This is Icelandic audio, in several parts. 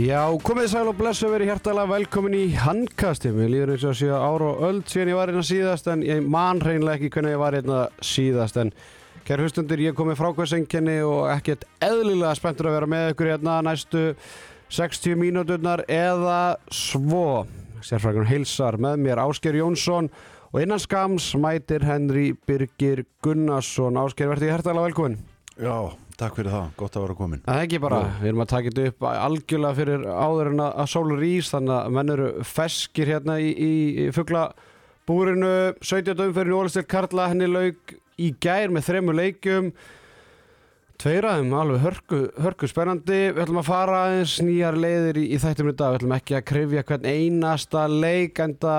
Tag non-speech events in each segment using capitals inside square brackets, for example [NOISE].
Já, komið sæl og blessu verið hjertalega velkomin í handkasti Mér líður eins og að séu ára og öld síðan ég var hérna síðast en ég man hreinlega ekki hvernig ég var hérna síðast. En kæri hustundur, ég kom með frákvæðsenginni og ekkert eðlilega spenntur að vera með ykkur hérna næstu 60 mínúturnar eða svo. Sérfrækjum heilsar með mér Ásker Jónsson og innan skams mætir Henry Birgir Gunnarsson. Ásker, verður ég hjertalega velkomin. Já, takk fyrir það, gott að vera komin Það er ekki bara, Já. við erum að taka þetta upp algjörlega fyrir áður en að sólur rís þannig að menn eru feskir hérna í, í, í fugglabúrinu 17. umferðin Ólistil Karla henni lauk í gær með þremu leikjum tveiraðum alveg hörku, hörku spennandi við ætlum að fara aðeins nýjar leiðir í, í þættum í dag, við ætlum ekki að krifja hvern einasta leik enda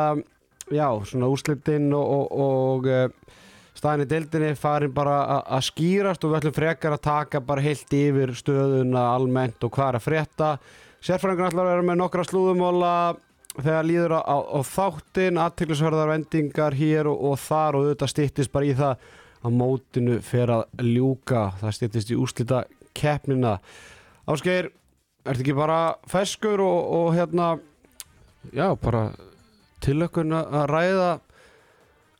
já, svona úrslitin og, og, og eh, staðin í deildinni farin bara að skýrast og við ætlum frekar að taka bara heilt yfir stöðuna almennt og hvað er að frétta. Sérfræðingur ætlar að vera með nokkra slúðumóla þegar líður á, á, þáttin aðtiklisverðar vendingar hér og, og þar og auðvitað styttist bara í það að mótinu fer að ljúka. Það styttist í úslita keppnina. Ásgeir, ertu ekki bara feskur og, og hérna já, bara tilökkun að ræða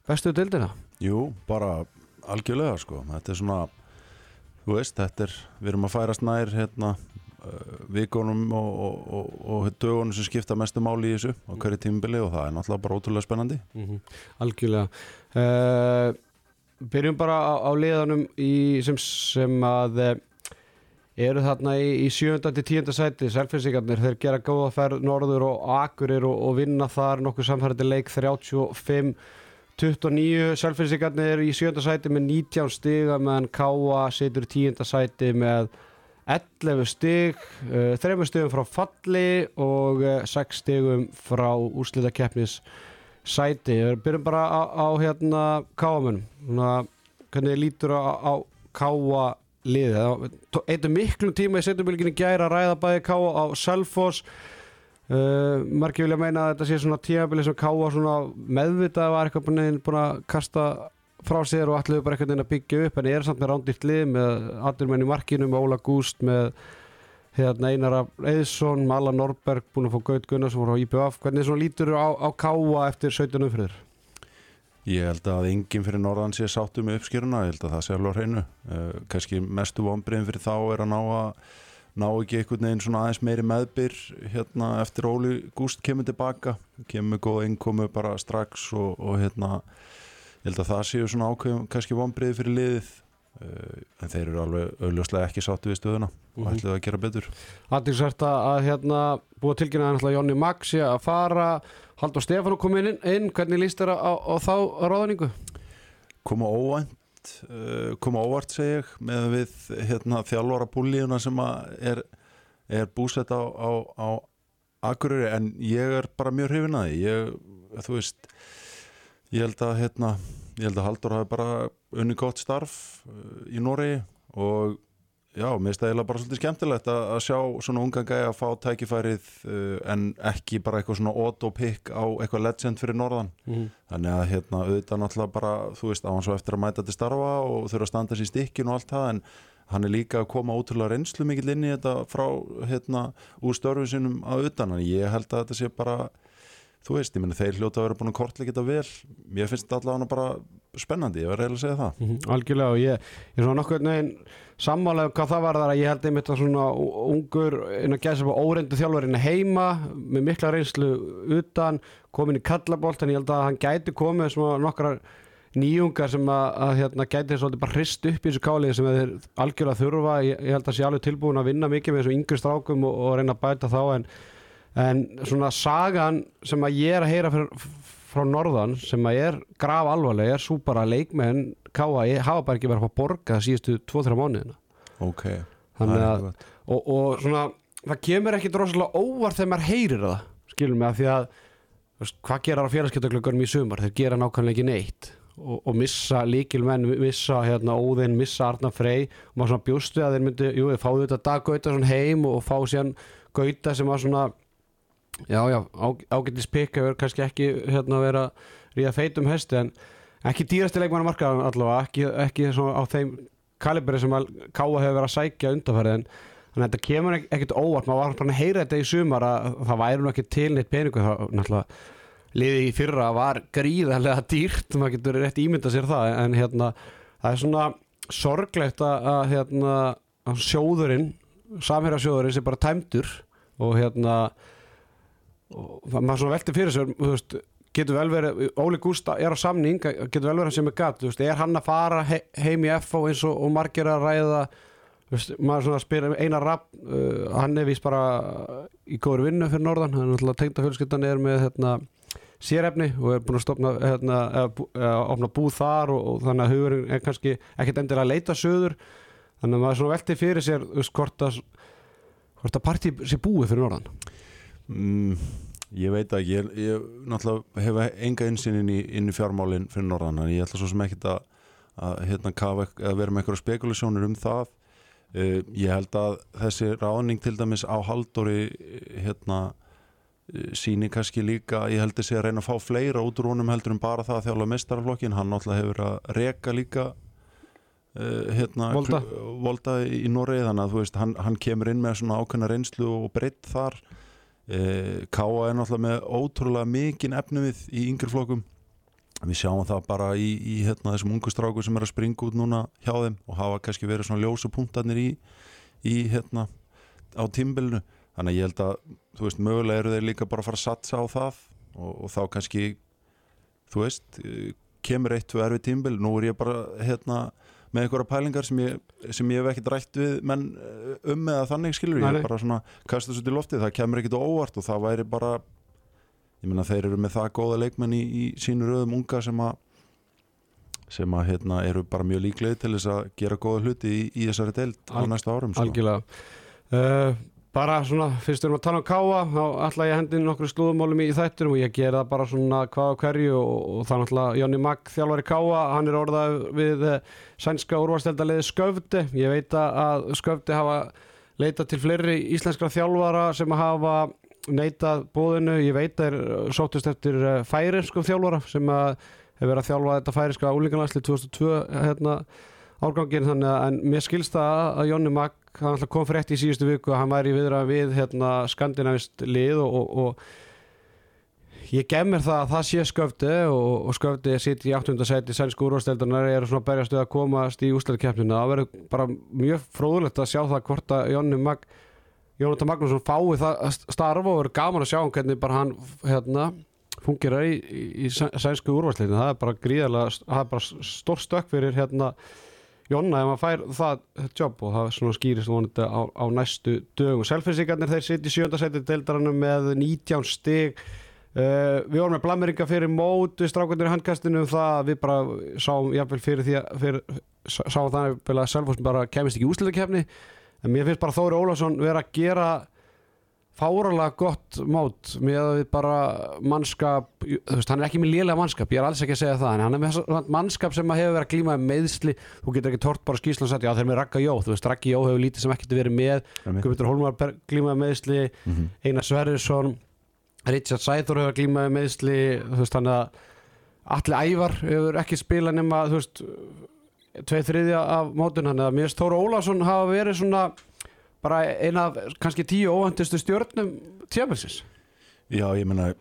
bestu deildina Jú, bara algjörlega sko Þetta er svona, þú veist, þetta er Við erum að færast nær hérna uh, vikunum og, og, og, og dögunum sem skipta mestu máli í þessu á hverju tímubili og það er náttúrulega bara ótrúlega spennandi mm Algjörlega uh, Byrjum bara á, á liðanum sem, sem að uh, eru þarna í, í 7. til 10. sæti Selfinsingarnir, þeir gera góða ferð norður og Akurir og, vinna þar nokkuð samfærandi leik 35 29, Selfinsingarnir eru í 7. sæti með 19 stiga meðan Káa situr í 10. sæti með 11 stig, uh, 3 stigum frá falli og uh, 6 stigum frá úrslitakeppnis sæti. Við byrjum bara á, á hérna káamunum. Hvernig lítur á, á káa liðið. Eittu miklum tíma í setjumbilginni gæra að ræða bæði káa á Selfoss. Uh, margir vilja meina að þetta sé svona tímabili sem káa svona meðvitað var eitthvað búin að- kasta frá sér og allir bara eitthvað inn að byggja upp en ég er samt með rándýrt lið með allir menn í markinu með Óla Gúst með hérna Einar Eðsson, Mala Norberg búin að fá Gaut Gunnarsson frá IPF hvernig svona lítur á, á káa eftir 17 umfyrir? Ég held að enginn fyrir norðan sé sáttu með uppskýruna, ég held að það sé alveg á hreinu uh, kannski mestu vonbriðin fyrir þá er að ná að ná ekki einhvern veginn svona aðeins meiri meðbyr hérna eftir Óli Gúst kemur tilbaka, kemur góð innkomu bara strax og, og hérna ég held að það séu svona ákveðum kannski vonbriði fyrir liðið uh, en þeir eru alveg auðljóslega ekki sáttu við stöðuna. Og Mhm. ætluðu að gera betur. Aðeinsvært að hérna búið tilkynna að Jónni Maxi að fara. Haldur Stefán kom inn, inn. Hvernig líst þér á, á þá ráðningu? koma óvænt uh, koma óvart segi ég með við hérna, þjálfara púlíuna sem er, er búsett á, á, á Akureyri. En ég er bara mjög hrifin að því. Ég, þú veist ég held að hérna, ég held að Haldur hafi bara unni gott starf uh, í Noregi og já, mér finnst það eiginlega bara svolítið skemmtilegt að, að sjá svona ungan gæja að fá tækifærið uh, en ekki bara eitthvað svona autopick á eitthvað legend fyrir norðan. Mm. Þannig að hérna auðvitað náttúrulega bara, þú veist, á hans og eftir að mæta til starfa og þurfa að standa sér í stikkin og allt það en hann er líka að koma ótrúlega reynslu mikill inn í þetta frá hérna úr störfum sinum að utan. En ég held að þetta sé bara þú veist, ég meni þeir hljóta að vera búin að kortleika þetta vel. Mér finnst þetta allavega bara spennandi, ég verði að segja það. Mhm, Algjörlega og ég, ég er svona nokkuð neginn sammálega hvað það var þar að ég held einmitt að svona ungur inn að gæsa á óreindu þjálfarinn heima með mikla reynslu utan komin í kallabolt en ég held að hann gæti komið svona nokkrar nýjungar sem að, að hérna, gæti svolítið bara hrist upp í þessu kálið sem þeir algjörlega þurfa. Ég, ég held að sé alveg tilbúin að vinna mikið með þessu yngri strákum og, og reyna að bæta þá en, en svona sagan sem að ég er að heyra fyrir, frá norðan sem að er graf alvarleg er svo bara leikmenn ég hafa bara ekki verið að borga síðustu 2-3 mánuðina. Ok, Þannig það er að- og, og svona, það kemur ekki droslega óvart þegar maður heyrir það skilum mig að því að veist, hvað gerar á félagskeptaglöggunum í sumar? Þeir gera nákvæmlega ekki neitt og, og missa líkilmenn, missa hérna, Óðinn, missa Arna Frey og maður svona bjóstu að þeir myndi, jú, þeir fáðu þetta Dag Gauta heim og fá síðan Gauta sem var svona já, já, ágættis pikka verður kannski ekki hérna að vera ríða feitum hesti en ekki dýrasti leikmann markaðan allavega, ekki, ekki á þeim kalibri sem að Káa hefur verið að sækja undanfærið en þannig að þetta kemur ek- ekkert óvart. Maður var bara að heyra þetta í sumar að það væri nú ekki til neitt peningu það náttúrulega liði í fyrra var gríðarlega dýrt maður getur rétt ímynda sér það en hérna það er svona sorglegt að, að hérna að sjóðurinn samherjasjóðurinn sem bara tæmdur og hérna og maður svona velti fyrir sér þú veist, getur vel verið, Óli Gústa er á samning, getur vel verið sem er gatt er hann að fara he heim í FO eins og, og margir að ræða veist, maður svona spyr einar rapp uh, hann er vís bara í góður vinnu fyrir norðan, hann er náttúrulega tengda fjölskyldan er með hérna, sérefni og er búin að stopna hérna, opna búð þar og, og þannig að hugurinn er kannski ekkert endilega að leita söður þannig að maður svona velti fyrir sér hvort að hvort að partí sé búið fyrir norðan. Mm, Ég veit ekki, ég, ég náttúrulega hef enga einsinn inn í, í fjármálin fyrir norðan, en ég ætla svo sem ekkit að, að hérna kafa, að vera með eitthvað spekulasjónir um það. Uh, ég held að þessi ráðning til dæmis á Halldóri eh, hérna eh, síni kannski líka, ég held þessi að reyna að fá fleira út úr honum heldur en bara það að þjála mestaraflokkin, hann náttúrulega hefur að reka líka uh, hérna, Volta. Volta í Noregi þannig að veist, hann, hann kemur inn með svona ákveðna reynslu og breytt þar Káa er náttúrulega með ótrúlega mikinn efnivið í yngri flokkum. Við sjáum það bara í, í hérna, þessum ungu stráku sem er að springa út núna hjá þeim og hafa kannski verið svona ljósu punktarnir í, í hérna á tímbilinu, þannig að ég held að þú veist, mögulega eru þeir líka bara að fara að satsa á það og, og þá kannski þú veist, eh, kemur eitt tvö erfið tímbil, nú er ég bara hérna með einhverja pælingar sem ég, sem ég hef ekkert rætt við menn eh, um eða þannig skilur ég. Bara svona kasta þessu til loftið, það kemur ekkert á óvart og það væri bara ég meina þeir eru með það góða leikmenn í, í sínu röðum unga sem að sem að hérna eru bara mjög líklega til þess að gera góða hluti í, í þessari deild á Al- næsta árum sko. algjörlega. Uh, bara svona, fyrst við erum að tala um káa þá ætla ég að hendi nokkru slúðumálum í þættinum og ég gera það bara svona hvað á hverju og, og það er náttúrulega Jónni Magg þjálfari káa, hann er orðað við uh, sænska úrvarsteldarliði Sköfdi ég veit að Sköfdi hafa leitað til fleiri íslenskra þjálfara sem hafa neitað bóðinu, ég veit að er sóttist eftir uh, færinskum þjálfara sem að hefur verið að þjálfa þetta færinska úlingarlæsli 2002 hérna árgangin þannig að en mér skilst það að Jónni Magg hann kom frétt í síðustu viku að hann væri viðra við hérna skandinavist lið og, og, og ég gef mér það að það sé sköfti og, og sköfti sitt í 8. seti sænsku úrvasteldarnar eru svona berjast við að komast í úslæðikeppninu það verður bara mjög fróðulegt að sjá það hvort að Jónatan Magnússon fái það starf og verður gaman að sjá hann hvernig bara hann hérna fungerar í, í, í sæ- sænsku úrvarsleitinu það er bara gríðarlega, það er bara stór stökk fyrir hérna Jonna ef maður fær það jobb og það skýrist vonandi á, á næstu dögum. Selfinsingarnir þeir sitt í sjöndasæti deildarannu með 19 stig. Uh, við vorum með blameringa fyrir mót við strákundir í handkastinu um það að við bara sáum jafnvel fyrir því að fyrir, sá- sáum það að Selfos bara kemist ekki úsliðakefni en mér finnst bara Þóri Ólafsson vera að gera fáralega gott mót með að við bara mannskap, þú veist, hann er ekki með lélega mannskap, ég er alls ekki að segja það en hann er með mannskap sem að hefur verið að glíma með meðsli, þú getur ekki tort bara skýsla og sagt, já þeir eru með Ragga Jó, þú veist, Raggi Jó hefur lítið sem ekkert verið með. Guðmundur Hólmar ber- glíma með meðsli, Mhm. Einar Sverrisson Richard Sæþór hefur glíma með meðsli, þú veist, þannig að Alli Ævar hefur ekki spilað nema, þú veist, tveið þriðja af mótun, hann eða mér bara eina af kannski tíu óvandistu stjórnum tjöfelsins Já, ég meina,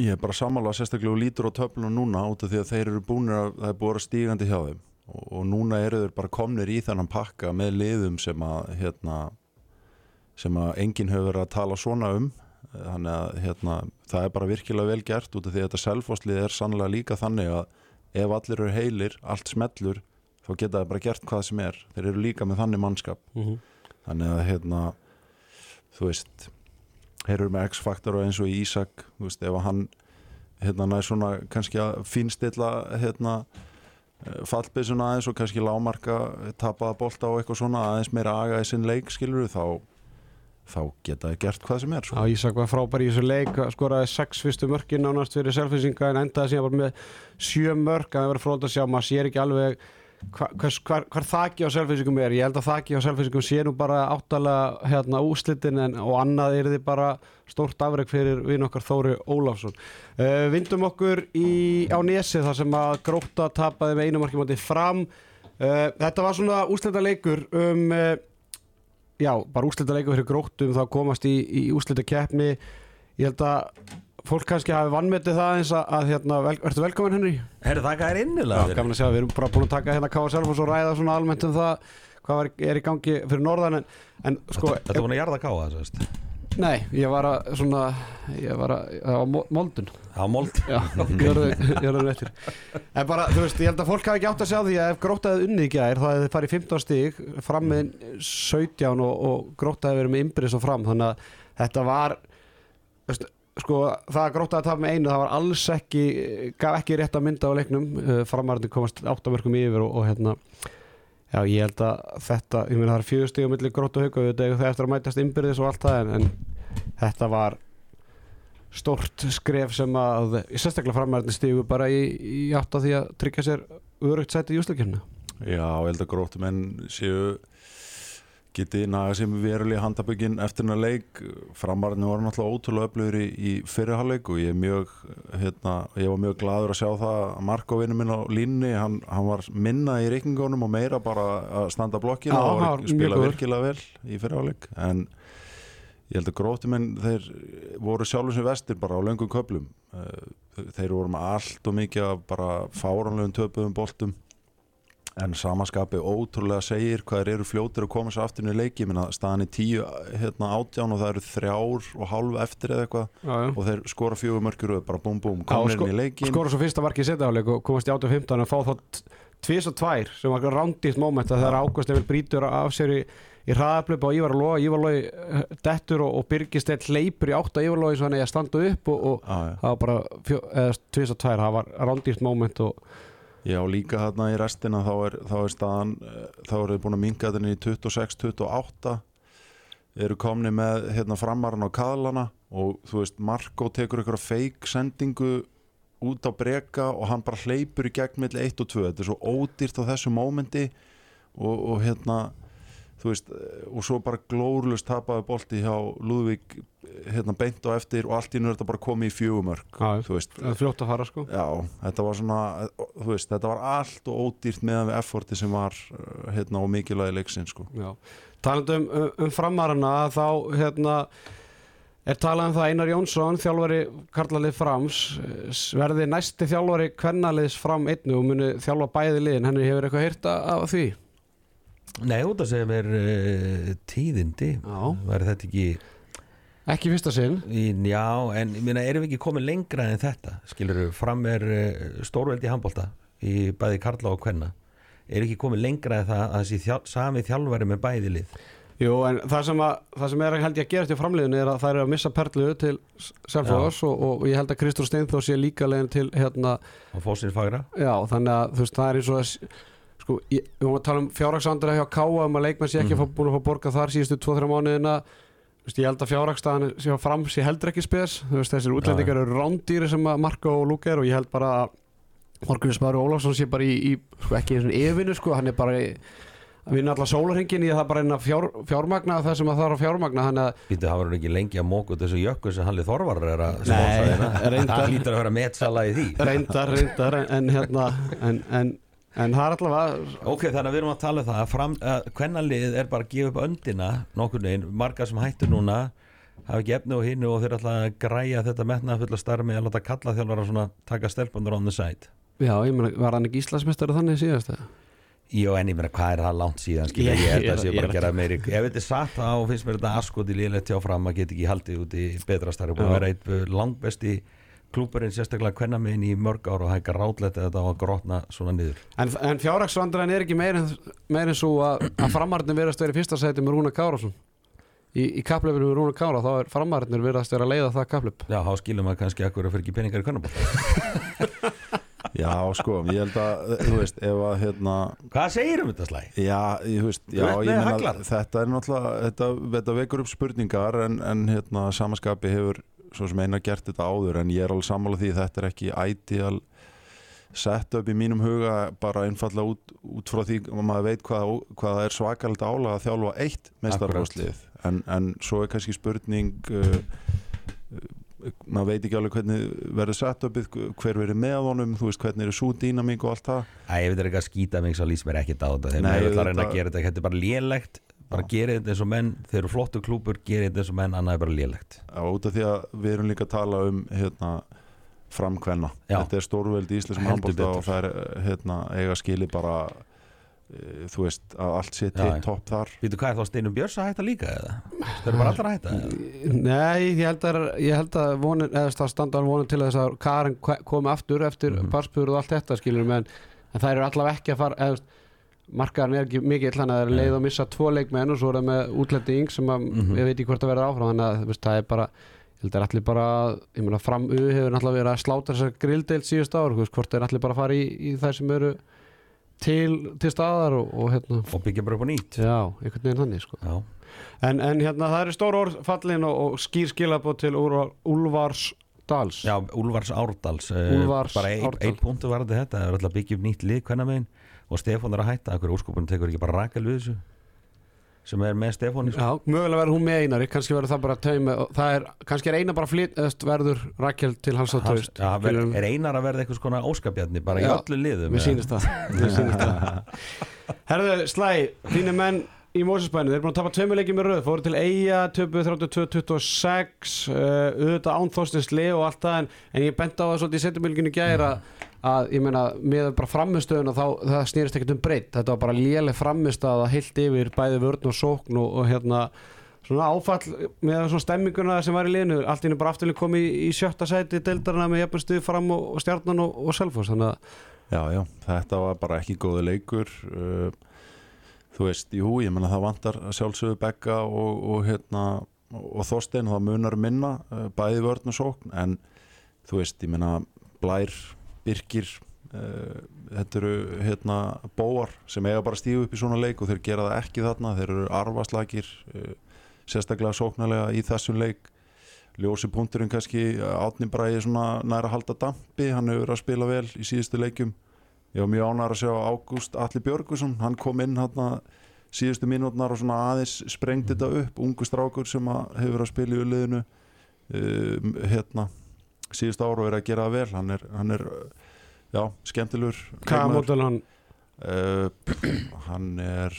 ég er bara sammála sérstaklega og lítur á töflunum núna út af því að þeir eru búinir að það er búið að stígandi hjá þeim. Og, og núna eru þeir bara komnir í þennan pakka með liðum sem að hérna, sem að enginn hefur verið að tala svona um. Þannig að hérna, það er bara virkilega vel gert út af því að þetta selfostlið er sannlega líka þannig að ef allir eru heilir, allt smellur þá geta það bara gert hvað sem er. Þeir eru líka með þannig mannskap þannig að hérna þú veist eru með X-faktor og eins og Ísak þú veist, ef hann hérna næ svona kannski að fínstilla hérna fallbissuna aðeins og kannski lámarka tapaða bolta og eitthvað svona aðeins meira aga í sinn leik skilur þá þá geta þið gert hvað sem er Já, sko. Ísak var frábær í þessu leik skoraði sex fyrstu mörkin nánast fyrir selfinsinga en endaði síðan bara með sjö mörk að það verið fróð að sjá, maður sér ekki alveg hva- hvers, hvar, hvar þakki á selfinsingum er? Ég held að þakki á selfinsingum sé nú bara áttalega hérna úslitin en, og annað er þið bara stórt afreg fyrir vinn okkar Þóri Ólafsson. Uh, vindum okkur í, á Nesi þar sem að gróta tapaði með einu marki mátti fram. Uh, þetta var svona úslita leikur um uh, já, bara úslita leikum fyrir gróttum þá komast í, í úslita keppni ég held að fólk kannski hafi vannmetið það eins að, að hérna, vel, ertu velkomin Henry? Herru, þakka þér Já, innilega gaman að segja, við erum bara búin að taka hérna KSL og svo ræða svona almennt um það hvað var, er í gangi fyrir norðan en, en sko, Þetta er búin að jarða káa þess að nei, ég var að svona, ég var að, það var mo- moldun. Á mold. Já, gjörðu eftir En bara, þú veist, ég held að fólk hafi ekki átt að sjá því að ef grótaðið unnið í gær þá hefði þið farið 15 stig fram með 17 og, og grótaðið verið með imbris og fram þannig að þetta var þú veist, sko, það að grótaðið taf með einu það var alls ekki, gaf ekki rétt að mynda á leiknum, framarðin komast áttamörkum yfir og, og hérna Já, ég held að þetta, ég meina það er fjögur stig á milli grót og hauka við þetta eftir að mætast innbyrðis og allt það en, en þetta var stórt skref sem að sérstaklega framærið stigu bara í, í átt að því að tryggja sér örugt sæti í úslakefna Já, ég held að gróttumenn séu geti naga sem verulega handabögin eftir hennar leik. Framarinu var náttúrulega ótrúlega öflugur í, í fyrirhalleik og ég er mjög hérna, ég var mjög gladur að sjá það. Að Marko vinnu minn á línni, hann, hann var minna í reikningunum og meira bara að standa blokkina og mjög spila virkilega vel í fyrirhalleik en ég held að gróttumenn þeir voru sjálfum sem vestir bara á löngum köplum Eh, þeir voru með allt og mikið bara fáranlegum töpuðum boltum en samaskapi ótrúlega segir hvað eru fljótir að koma sér aftur inn í leiki. Minna staðan í tíu hérna, átján og það eru þrjár og hálf eftir eða eitthvað. Og þeir skora fjögur mörgur og bara búm búm komnir sko- inn í leikin skora svo fyrsta marki í setjaháleik og komast í 8-15 og fá þá tvís og tvær sem var rándýrt móment að þegar Ágúst Emil brýtur af sér í, í hraðablöp og Ívar Lóa, Ívar Lói eh, dettur og, og Birgist eitt hleypur í átt að Ívar Lói svo hann eigi að standa upp og, og Já, já. það var bara fjó, eða, tvís og tvær, það var rándýrt móment og Já, líka hérna í restina þá er, þá er staðan eh, þá eru þið búin að minga þetta í 26-28 eru komni með hérna framarinn á kaðlana og þú veist, Marko tekur ykkur feik sendingu út á breka og hann bara hleypur í gegn milli 1 og 2, þetta er svo ódýrt á þessu mómenti og, og hérna þú veist, eh, og svo bara glórlust tapaði bolti hjá Lúðvík hérna beint á eftir og allt í er þetta bara komið í fjögumörk fljótt að fara sko Já, þetta var svona, þú veist, þetta var allt og ódýrt meðan við efforti sem var hérna og mikilvægi leiksin sko. Já. talandi um, um, um framarana þá hérna er talað um það Einar Jónsson þjálfari Karlalið Frams eh, verði næsti þjálfari kvennaliðs fram einnu og muni þjálfa bæði liðin henni hefur eitthvað heyrt af af því Nei, út að segja mér uh, tíðindi. Já. Væri þetta ekki ekki fyrsta sinn. í, Já, en ég meina, erum við ekki komin lengra en þetta? Skilur fram er uh, stórveldi handbólta í bæði Karla og Kvenna. Er ekki komin lengra en það að þessi þjál, sami þjálfari með bæði lið? Jú, en það sem, að, það sem er held ég að gera til framliðinu er að það er að missa perlu til Selfoss og, og ég held að Kristór Steinþór sé líka leginn til hérna, og fósins fagra. Já, þannig að þú veist, það er eins og að sko, ég, við vorum að tala um fjárhagsandra hjá Káa um að leikmenn sé ekki mm. búin að fá borga þar síðustu 2-3 mánuðina ég held að fjárhagsstaðan sé að fram sé heldur ekki spes þessir útlendingar eru rándýri sem að Marko og Luka er og ég held bara að Morgunus Smári Ólafsson sé bara í, í sko, ekki í svona yfirvinnu sko, hann er bara í að vinna allar sólarhengin í að það bara eina fjár, fjármagna það sem að það er að fjármagna Býttu, það verður ekki lengi að móka út þessu jökku sem Halli Þorvar er að sponsa. Það lítur að vera metsala í því reyndar, reyndar en, en hérna en, en, en það er allavega Ok, þannig að við erum að tala um það að, fram, að hvernalið er bara að gefa upp öndina nokkur neginn, margar sem hættur núna hafa ekki efni á hinnu og þeir ætla að græja þetta metnaða fulla starmi að láta kalla þjálfara svona taka stelpundur on the side já, ég meina, var hann ekki Íslandsmeistari þannig síðast eða? Jó, en ég meina, hvað er það langt síðan skilja, Ég- held að sé ég bara er að gera meiri ef þetta er satt, þá finnst mér þetta askoti liðlegt hjá fram að geta ekki haldið út í betra starfi búin að Já. vera eitt langbesti klúparinn sérstaklega hvenna megin í mörg ára og hækka rátlegt að þetta á að grotna svona niður En, en fjárhagsvandræðin er ekki meir en, meir en svo að, að framarðin verðast vera í fyrsta sæti með Rúna Kárásson í, í kaplöfinu með Rúna Kára þá er framarðin verðast vera að leiða það kaplöf Já, þá skilum maður kannski akkur að fyrir ekki peningar í kvennabótt [LAUGHS] Já, sko, ég held að, þú veist, ef að hérna, Hvað segir um þetta slæ? já, ég, þú veist, já, ég haglar. þetta er náttúrulega, þetta, þetta vekur upp spurningar en, en hérna, samaskapi hefur svo sem eina gert þetta áður en ég er alveg sammála því þetta er ekki ideal setup í mínum huga bara einfallega út, út frá því að maður veit hvað, hvað er svakalegt álag að þjálfa eitt meistarfáslið en, en svo er kannski spurning uh, uh, maður veit ekki alveg hvernig verður setupið hver verður með honum, þú veist hvernig er svo dýnamík og allt það. Æ, ég veit ekki að skýta mig svo ekkert á þetta. Þegar maður ætla að reyna að gera þetta þetta er bara lélegt bara gerið þetta eins og menn þeir eru flottu klúpur, gerið þetta eins og menn annað er bara lélegt Já, út af því að við erum líka að tala um hérna, framkvenna Já. þetta er stórveld í Heldur handbólta og það er hérna, eiga skili bara e, þú veist að allt sé til topp þar Býtu hvað er þá Steinum Björns að hætta líka eða? Þeir eru bara allar að hætta eða? Nei, ég held að, ég held að vonin, eða það standa vonin til þess að Karin komi aftur eftir mm Mhm. og allt þetta skilur en, en það eru allavega ekki að fara eða, markaðan er ekki mikið þannig að það er leið að missa tvo leikmenn og svo er það með útlending sem að, Mhm. ég veit ekki hvort það verður áfram þannig að veist, það er bara ég held að allir bara, ég meina framu hefur náttúrulega verið að sláta þessar grilldeild síðust ár, þú veist, hvort er allir bara að fara í, í þær sem eru til, til staðar og, og hérna. Og byggja bara upp á nýtt. Já, einhvern veginn þannig sko. En, en hérna það eru stór orð fallin og, og skýr skilabóð til Úlfars Dals. Já Úlfars Árdals eh, Úlfars lið og Stefán er að hætta, akkur úrskopunum tekur ekki bara rakal við þessu sem er með Stefáni sko. Já, mögulega verður hún með einari, kannski verður það bara taumi, það er, kannski er eina bara flyt, eðst, verður Rakel til hans að taust ja, ver, er einar að verða eitthvað svona óskapjarni bara í Já, öllu liðum Mér sýnist það, mér sýnist það. [LAUGHS] Herðu, Slæ, þínu menn í Mósesbænu, þeir eru búin að tapa tveimur leikið með röð fóru til Eyja, töpu 32-26 uh, auðvitað án þóstinsli og allt það, en, en ég bent á það svolítið í setjumilginu gæra að ég meina, með bara framistöðun og þá, það snýrist ekkert um breytt, þetta var bara léleg framistöð að heilt yfir bæði vörn og sókn og, og hérna svona áfall með svona stemminguna sem var í liðinu. Allt í hennu bara afturlega komið í, í sjötta sæti deildarna með jafnvel stuð fram og, og stjarnan og, og selfos þannig að Já, já, þetta var bara ekki góði leikur. Uh, þú veist, jú, ég menna það vantar að sjálfsögðu Begga og, og hérna og Þorstein, það munar um minna uh, bæði vörn og sókn, en þú veist, ég menna Blær, Birkir uh, þetta eru hérna bóar sem eiga bara stígu upp í svona leik og þeir gera það ekki þarna, þeir eru arfaslagir uh, sérstaklega sóknarlega í þessum leik. Ljósi punkturinn kannski Átni Bræði svona næra halda dampi hann hefur verið að spila vel í síðustu leikjum. Ég var mjög ánægður að sjá Ágúst Alli Björgusson, hann kom inn hann síðustu mínútnar og svona aðeins sprengdi þetta upp, ungu strákur sem hefur verið að spila í uliðinu um, hérna síðustu ára og er að gera það vel. Hann er, hann er já, skemmtilegur hvaða mótel hann? Uh, [CLEARS THROAT] hann er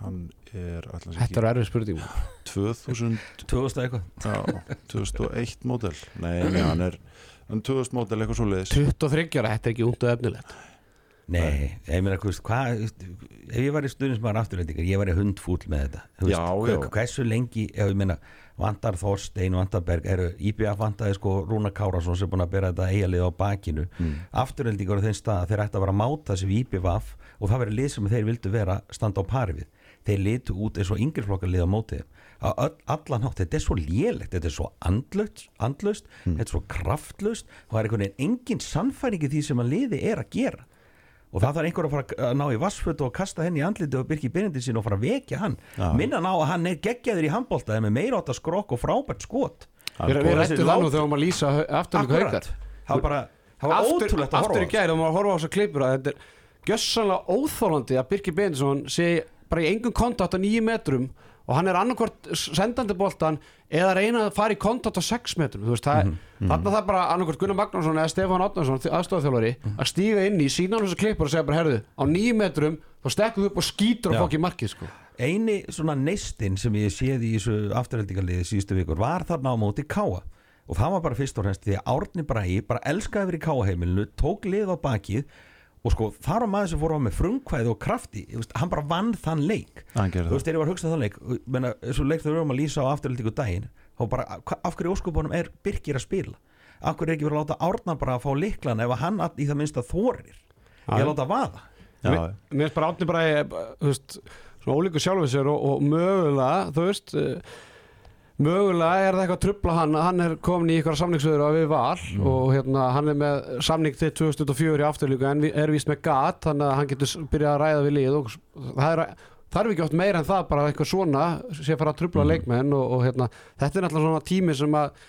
hann er Þetta er erfið spurning. 2000 2000 eitthvað? Já, 2001 módel. Nei, nei, hann er hann er 2000 módel eitthvað svo leiðis 23 ára, þetta er ekki út og efnilegt. Nei, ég meina, hvað, ef ég var í stuðnismæður afturlendingar, ég var í hundfúll með þetta. Þú Já, hver- já. hversu lengi, ef ég meina Vandar Þorstein, Vandar Berg eru IBF vandaði sko Rúna Kárasson sem er búin að bera þetta eigalið á bakinu. Mm. afturlendingar á þeim stað að þeir ætti að vera að máta sem IBF og það verið lið sem þeir vildu vera standa á pari við. Þeir litu út eins og yngirflokkar lið á mótið öll, allan hátt, þetta er svo lélegt þetta er svo andlaust, andlaust þetta er svo kraftlaust og það er einhvern veginn engin sannfæringi því sem að liði er að gera og það þarf einhver að fara að ná í vassfötu og kasta henni í andliti og byrki byrjandi sín og fara að vekja hann. Já. minna ná að hann er geggjaður í handbóltaði með meira átta skrokk og frábært skot. Við rættum það nú þegar maður lýsa afturlíku haukar. Það var bara það var aftur, ótrúlegt að aftur í horfa gæri og maður horfa á þessar klippur að þetta er gjössanlega óþólandi að Birkir Beinsson sé bara í engum kontakt á nýju metrum og hann er annarkvort sendandi boltan eða reyna að fara í kontakt á 6 metrum veist, það, Mhm, þarna það bara annarkvort Gunnar Magnússon eða Stefán Átnarsson aðstofþjálfari Mhm. að stíga inn í sína hann þessar klippur og segja bara herðu, á nýju metrum þá stekkuðu upp og skýtur og Já. fokki markið sko. eini svona neistinn sem ég séð í þessu afturheldingarliði síðustu vikur var þarna á móti Káa og það var bara fyrst og fremst því að Árni Bræi bara elskaði verið í Káa heimilinu tók lið á bakið og sko þar á maður sem fór á með frumkvæði og krafti veist, hann bara vann þann leik. Þú veist, þegar ég var að hugsa þann leik menna, svo leik þegar við erum að lýsa á afturheldingu daginn þá bara, af hverju óskupunum er Birkir að spila? Af hverju er ekki verið að láta Árna bara að fá liklan ef að hann all- í það minnsta þorir? Já. ég að láta vaða. Já, mér finnst bara átni bara eh, þú veist, svona ólíku sjálfum sér og, og mögulega þú veist eh, mögulega er það eitthvað að trubla hann hann er komin í eitthvað samningsöður við val og hérna hann er með samning til 2004 í afturlíku en vi- er vist með gat þannig að hann getur byrjað að ræða við lið og það er þarf ekki oft meira en það bara eitthvað svona sé fara að trubla leikmenn og, og hérna þetta er náttúrulega svona tími sem að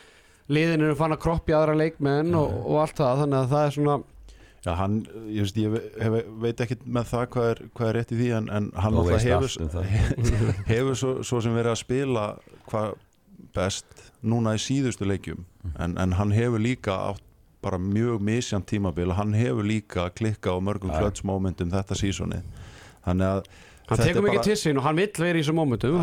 liðin eru fann að kroppi aðra leikmenn og, og allt það þannig að það er svona Já, hann, ég, veist, ég hef, veit ekki með það hvað er, hvað er rétt í því en, en hann hefur, um [LAUGHS] hefur svo, svo sem verið að spila hvað best núna í síðustu leikjum. En, en hann hefur líka átt bara mjög misjant tímabil. Og hann hefur líka klikkað á mörgum Já. klötsmomentum þetta sísoni. Þannig að Hann er mikið bara- til sín og hann vill vera í þessum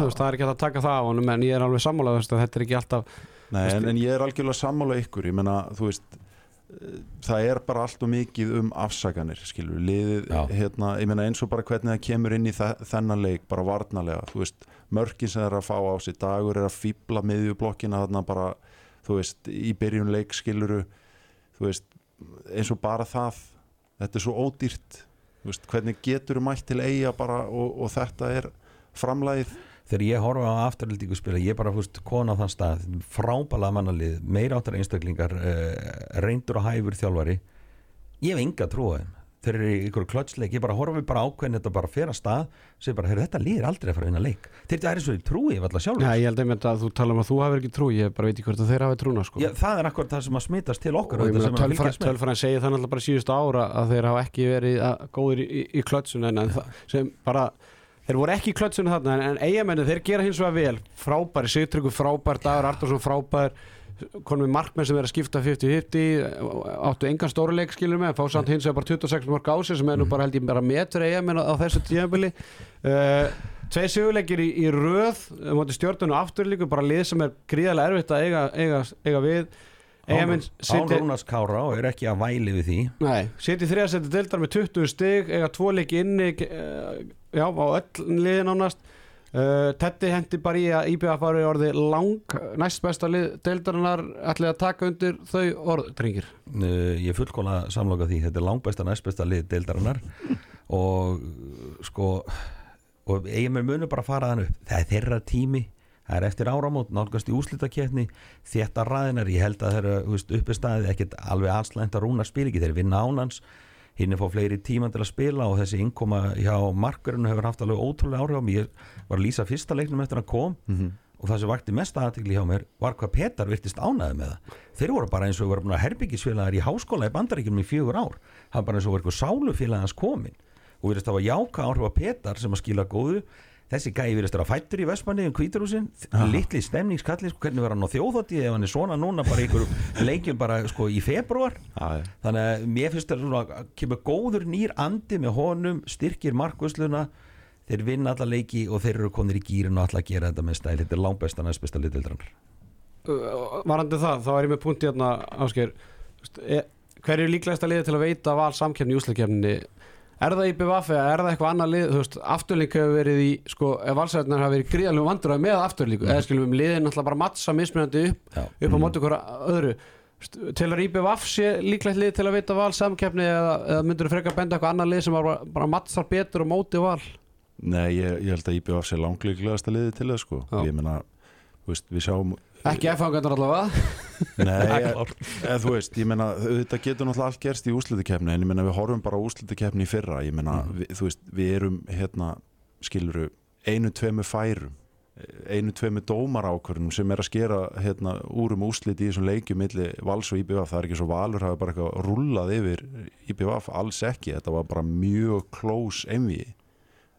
veist, það er ekki hægt að taka það á honum en ég er alveg sammálað að þetta er ekki alltaf Nei, en, en ég er algjörlega sammála ykkur. Ég menna, þú veist eh, það er bara allt og mikið um afsakanir skilur, liðið, Já. hérna ég menna eins og bara hvernig það kemur inn í þe þennan leik bara varnalega, þú veist mörkin sem er að fá á sig, dagur er að fýbla miðjublokkina þarna bara þú veist, í byrjun leik skiluru þú veist, eins og bara það þetta er svo ódýrt. Þú veist, hvernig getur þú mætt til eiga bara og, og þetta er framlægið þegar ég horfa á afturhaldíku spila ég bara fúst kona á þann stað frábæla mannalið, meira áttar einstaklingar uh, reyndur og hæfur þjálfari. Ég hef enga trú á þeim þeir eru í ykkur klötsleik, ég bara horfi bara ákveðin þetta bara fer að stað, segir bara, heyrðu þetta líður aldrei að fara að vinna leik, þeir eru svo í trúi alltaf sjálfur, Já, ég held einmitt að þú tala um að þú hafur ekki trú ég bara veit ekki hvort að þeir hafi trúna sko. Já, það er akkur það sem að smitast til okkur og ég meina sem að með. tölfræðin segir það náttúrulega bara síðustu ára að þeir hafa ekki verið að, góðir í, í, í klötsun en, sem bara þeir voru ekki í klötsun þarna en, en eigamenni þeir gera hins vegar vel. Frábæri, Sigtryggur frábær, Dagur Artursson frábær konum við markmenn sem er að skipta 50-50 áttu engan stóruleik skilur með, fá samt hins vegar bara 26 mörg á sig sem er nú bara held ég bara metur eigamenn á, á þessu tíðanbili uh, Tvei sigurleikir í, í röð um átti stjórnun og afturlíku bara lið sem er gríðarlega erfitt að eiga, eiga, eiga við. Án Rúnars Kára og er ekki að væli við því. Nei, sitja í þriðasetti deildar með 20 stig eiga tvo leiki inni uh, já, á öll liðin ánast uh, Tetti hendi bara í að IBF var orði lang næst besta lið deildarinnar. Ætlaði að taka undir þau orð, drengir? Uh, ég fullkóla samloka því. Þetta er langbesta næstbesta lið deildarinnar. [LAUGHS] Og sko og eigin mér munur bara fara þann upp. Það er þeirra tími. Það er eftir áramót, nálgast í úslitakeppni þetta ræðinar, ég held að þeirra uppi staðið ekkert alveg allslænt að rúna spil ekki, þeir vinna ánans hinn er fá fleiri tíman til að spila og þessi innkoma hjá markurinn hefur haft alveg ótrúlega áhrif á mig, ég var að lýsa fyrsta leiknum eftir að kom Mhm. og það sem vakti mest aðtikli hjá mér var hvað Petar virtist ánæði með það. Þeir voru bara eins og voru herbyggisfélagar í háskóla í bandaríkjum í fjögur ár. Það var bara eins og voru sálufélagans komin og virðist það var jáka áhrif á Petar sem að skila góðu þessi gæi virðist að fættur í Vestmanni um Kvíturúsin, litli stemningskalli sko, hvernig var hann á þjóðhátti ef hann er svona núna bara í einhverjum [LAUGHS] leikjum bara sko í februar Já, já. þannig að mér finnst það svona að kemur góður nýr andi með honum styrkir markvösluna þeir vinna alla leiki og þeir eru konir í gýrin og alla að gera þetta með stæl. Þetta er langbesta næstbesta liðildrannar uh, Varandi það, þá er ég með punkt hérna ásker e, hver er líklegast að liða til að veita val samkefni í úsleikefni Er það IBVF eða er það eitthvað annað lið, þú veist, afturlík hefur verið í, sko, ef valsæðunar hafa verið gríðalegu vandröð með afturlíku, eða skilum við liðin alltaf bara mattsa mismunandi upp, Já. upp á móti hverja öðru. Til að IBVF sé líklegt lið til að veita val samkefni eða, eða myndur þú frekar benda eitthvað annað lið sem bara, bara mattsar betur og móti val? Nei, ég, ég held að IBF sé langleiklegasta liði til það sko Já. ég veist, við sjáum Ekki F-fangarnar allavega. Nei, [LAUGHS] eða þú veist, ég meina þetta getur náttúrulega allt gerst í úslitakefni en ég meina við horfum bara á úslitakefni í fyrra ég meina, við, þú veist, við erum hérna, skiluru, einu tveimu færum einu tveimu dómar ákvörnum sem er að skera hérna, úr um úslit í þessum leikjum milli vals og IBVF, það er ekki svo valur hafa bara eitthvað rúllað yfir IBVF alls ekki, þetta var bara mjög close einví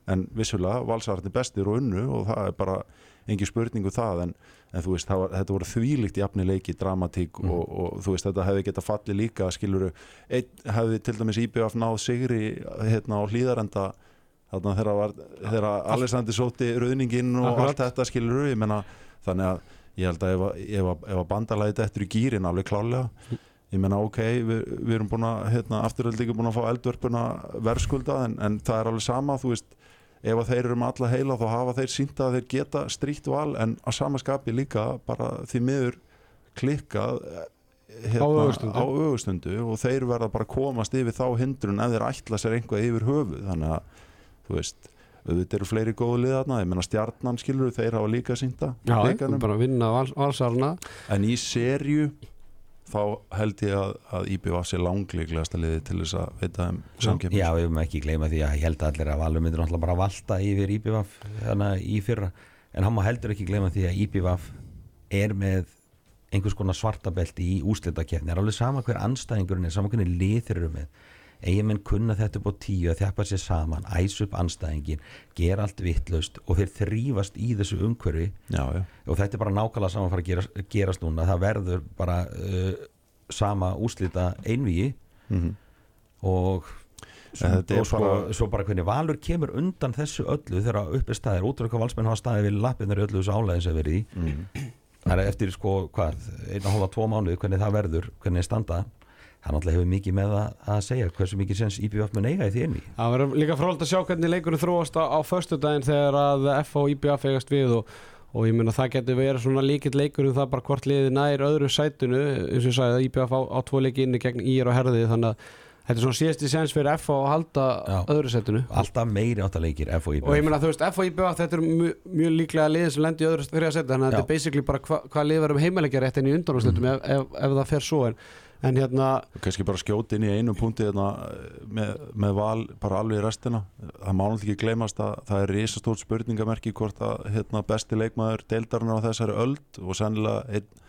en vissulega valsararnir bestir og unnu og það er bara engin spurningu það en, en þú veist, var, þetta voru þvílíkt jafni leiki, dramatík og, og þú veist, þetta hefði geta fallið líka skiluru, einn hefði til dæmis IBF náð sigri hérna á hlýðarenda þarna þegar, þegar Alessandi sóti rauðninginn og Akkurat. allt þetta skiluru, ég menna þannig að ég held að ef, að- bandalæði þetta í gýrin alveg klálega ég menna ok, við, við erum búin að hérna, afturöld líka búin að fá eldvörpuna verðskulda en, en það er alveg sama þú veist, ef að þeir eru með alla heila þá hafa þeir sínt að þeir geta stríkt val en að sama skapi líka bara því miður klikkað eh, hérna, Á ögustundu og þeir verða bara komast yfir þá hindrun ef þeir ætla sér einhvað yfir höfuð. Þannig að þú veist auðvitað eru fleiri góðu liðarna, ég menna stjarnan skilur þeir hafa líka sínta Já, bara vinna vals, valsarna. en í serju þá held ég að, að IBF sé langleiklegasta liði til þess að veita um samkjöfn Já, við höfum ekki gleyma því að ég held að allir að Valur myndir náttúrulega bara valta yfir IBVF þannig í fyrra. En hann má heldur ekki gleyma því að IBVF er með einhvers konar svartabelti í úslitakefni er alveg sama hver anstæðingurinn er, sama hvernig lið þeir eru með eigamenn kunna þetta upp á tíu að þjappa sér saman, æs upp anstæðingin gera allt vittlaust og þeir þrýfast í þessu umhverfi. Já, já, og þetta er bara nákvæmlega saman fara að gerast, gerast núna. Það verður bara uh, sama úslita einvíi mm og Þetta er og sko, bara- svo bara hvernig Valur kemur undan þessu öllu þegar uppi staðir, út af hvað valsmenn hafa staðið við lappinnar í öllu þessu álæðin sem verið í. Mm. það er eftir sko, hvað, einn og hóla tvo mánuði hvernig það verður, hvernig það standa það náttúrulega hefur mikið með að segja hversu mikið sens IBF mun eiga í því einni Það verður líka frólægt að sjá hvernig leikurinn þróast á, á föstudaginn þegar að F og IBF eigast við og, og ég meina það getur verið svona líkitt leikur um það bara hvort liði nær öðru sætunu eins og ég sagði að IBF á, á tvo leiki inni gegn IR og herði þannig að þetta er svona síðasti sens fyrir F að halda Já. öðru sætunu alltaf meiri áttaleikir F og IBF og ég meina þú veist F og IBF þetta er mjög, mjög líklega liði sem lendi í öðru þriða sæti þannig að Já. þetta er basically bara hva, hvað liði verðum heimalegja rétt inn í undanúrslitum ef, ef, ef það fer svo en, en hérna kannski bara skjóti inn í einu punkti hérna, með, með val bara alveg í restina. Það má náttúrulega ekki gleymast að það er risastórt spurningamerki hvort að hérna, besti leikmaður deildarinnar á þessari öld og sennilega einn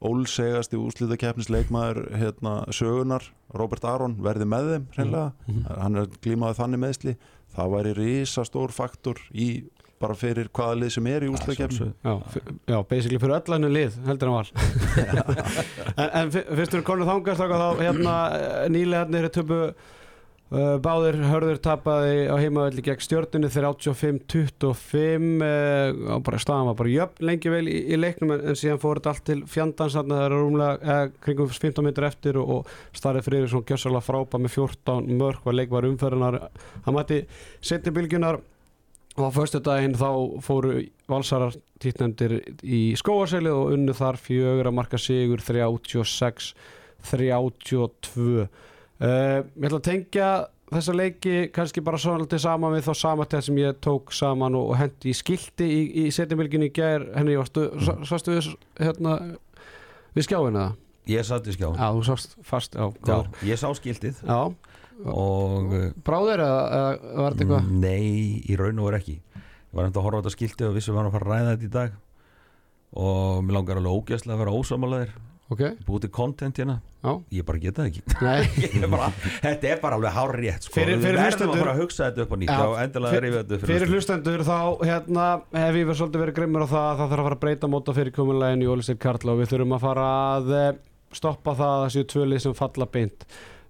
ólsegasti úslitakeppnis leikmaður hérna, sögunar, Robert Aron verði með þeim hreinlega, Mhm. hann er glímaði þannig meðsli, það væri risastór faktor í bara fyrir hvaða lið sem er í úslitakeppni Já, já, basically fyrir öll hennu lið heldur hann var. En, en fyr- fyrst við konum þangast þá hérna nýlegarnir töpu uh, báðir hörður tapaði á heimavelli gegn stjórnunni þegar 85-25 uh, bara staðan var bara jöfn lengi vel í, í leiknum en, en síðan fór þetta allt til fjandans þannig að það er rúmlega eh, kringum 15 minnur eftir og, og starrið fyrir svona gjössalega frábæð með 14 mörg var leikvar umferðinar hann mætti setni bylgjunar og á förstu daginn þá fóru valsarar títnefndir í skóarseli og unnu þar fjögur að marka sigur 36 32 uh, ég ætla að tengja þessa leiki kannski bara svolítið saman við þá samatæð sem ég tók saman og, og hendi í skilti í, í setjumilginni í gær henni, varstu, sástu við hérna við skjáinu það? Ég satt í skjá Já, þú sást fast, já, Já, ég sá skiltið. Já. og uh, Bráður eða, var þetta eitthvað? nei, í raun og veru ekki. Ég var enda að horfa á þetta skiltið og vissum við varum að fara að ræða þetta í dag. Og mér langar alveg ógæslega að vera ósámálaðir Ok, búið til content hérna. Já, ég bara geta það ekki. Nei. [LAUGHS] Ég er bara, þetta er bara alveg hár rétt sko. Fyrir- við fyrir verðum hlustendur- að fara að hugsa þetta upp er ég ég það að það að að að að stoppa það að það séu tvö lið sem falla beint.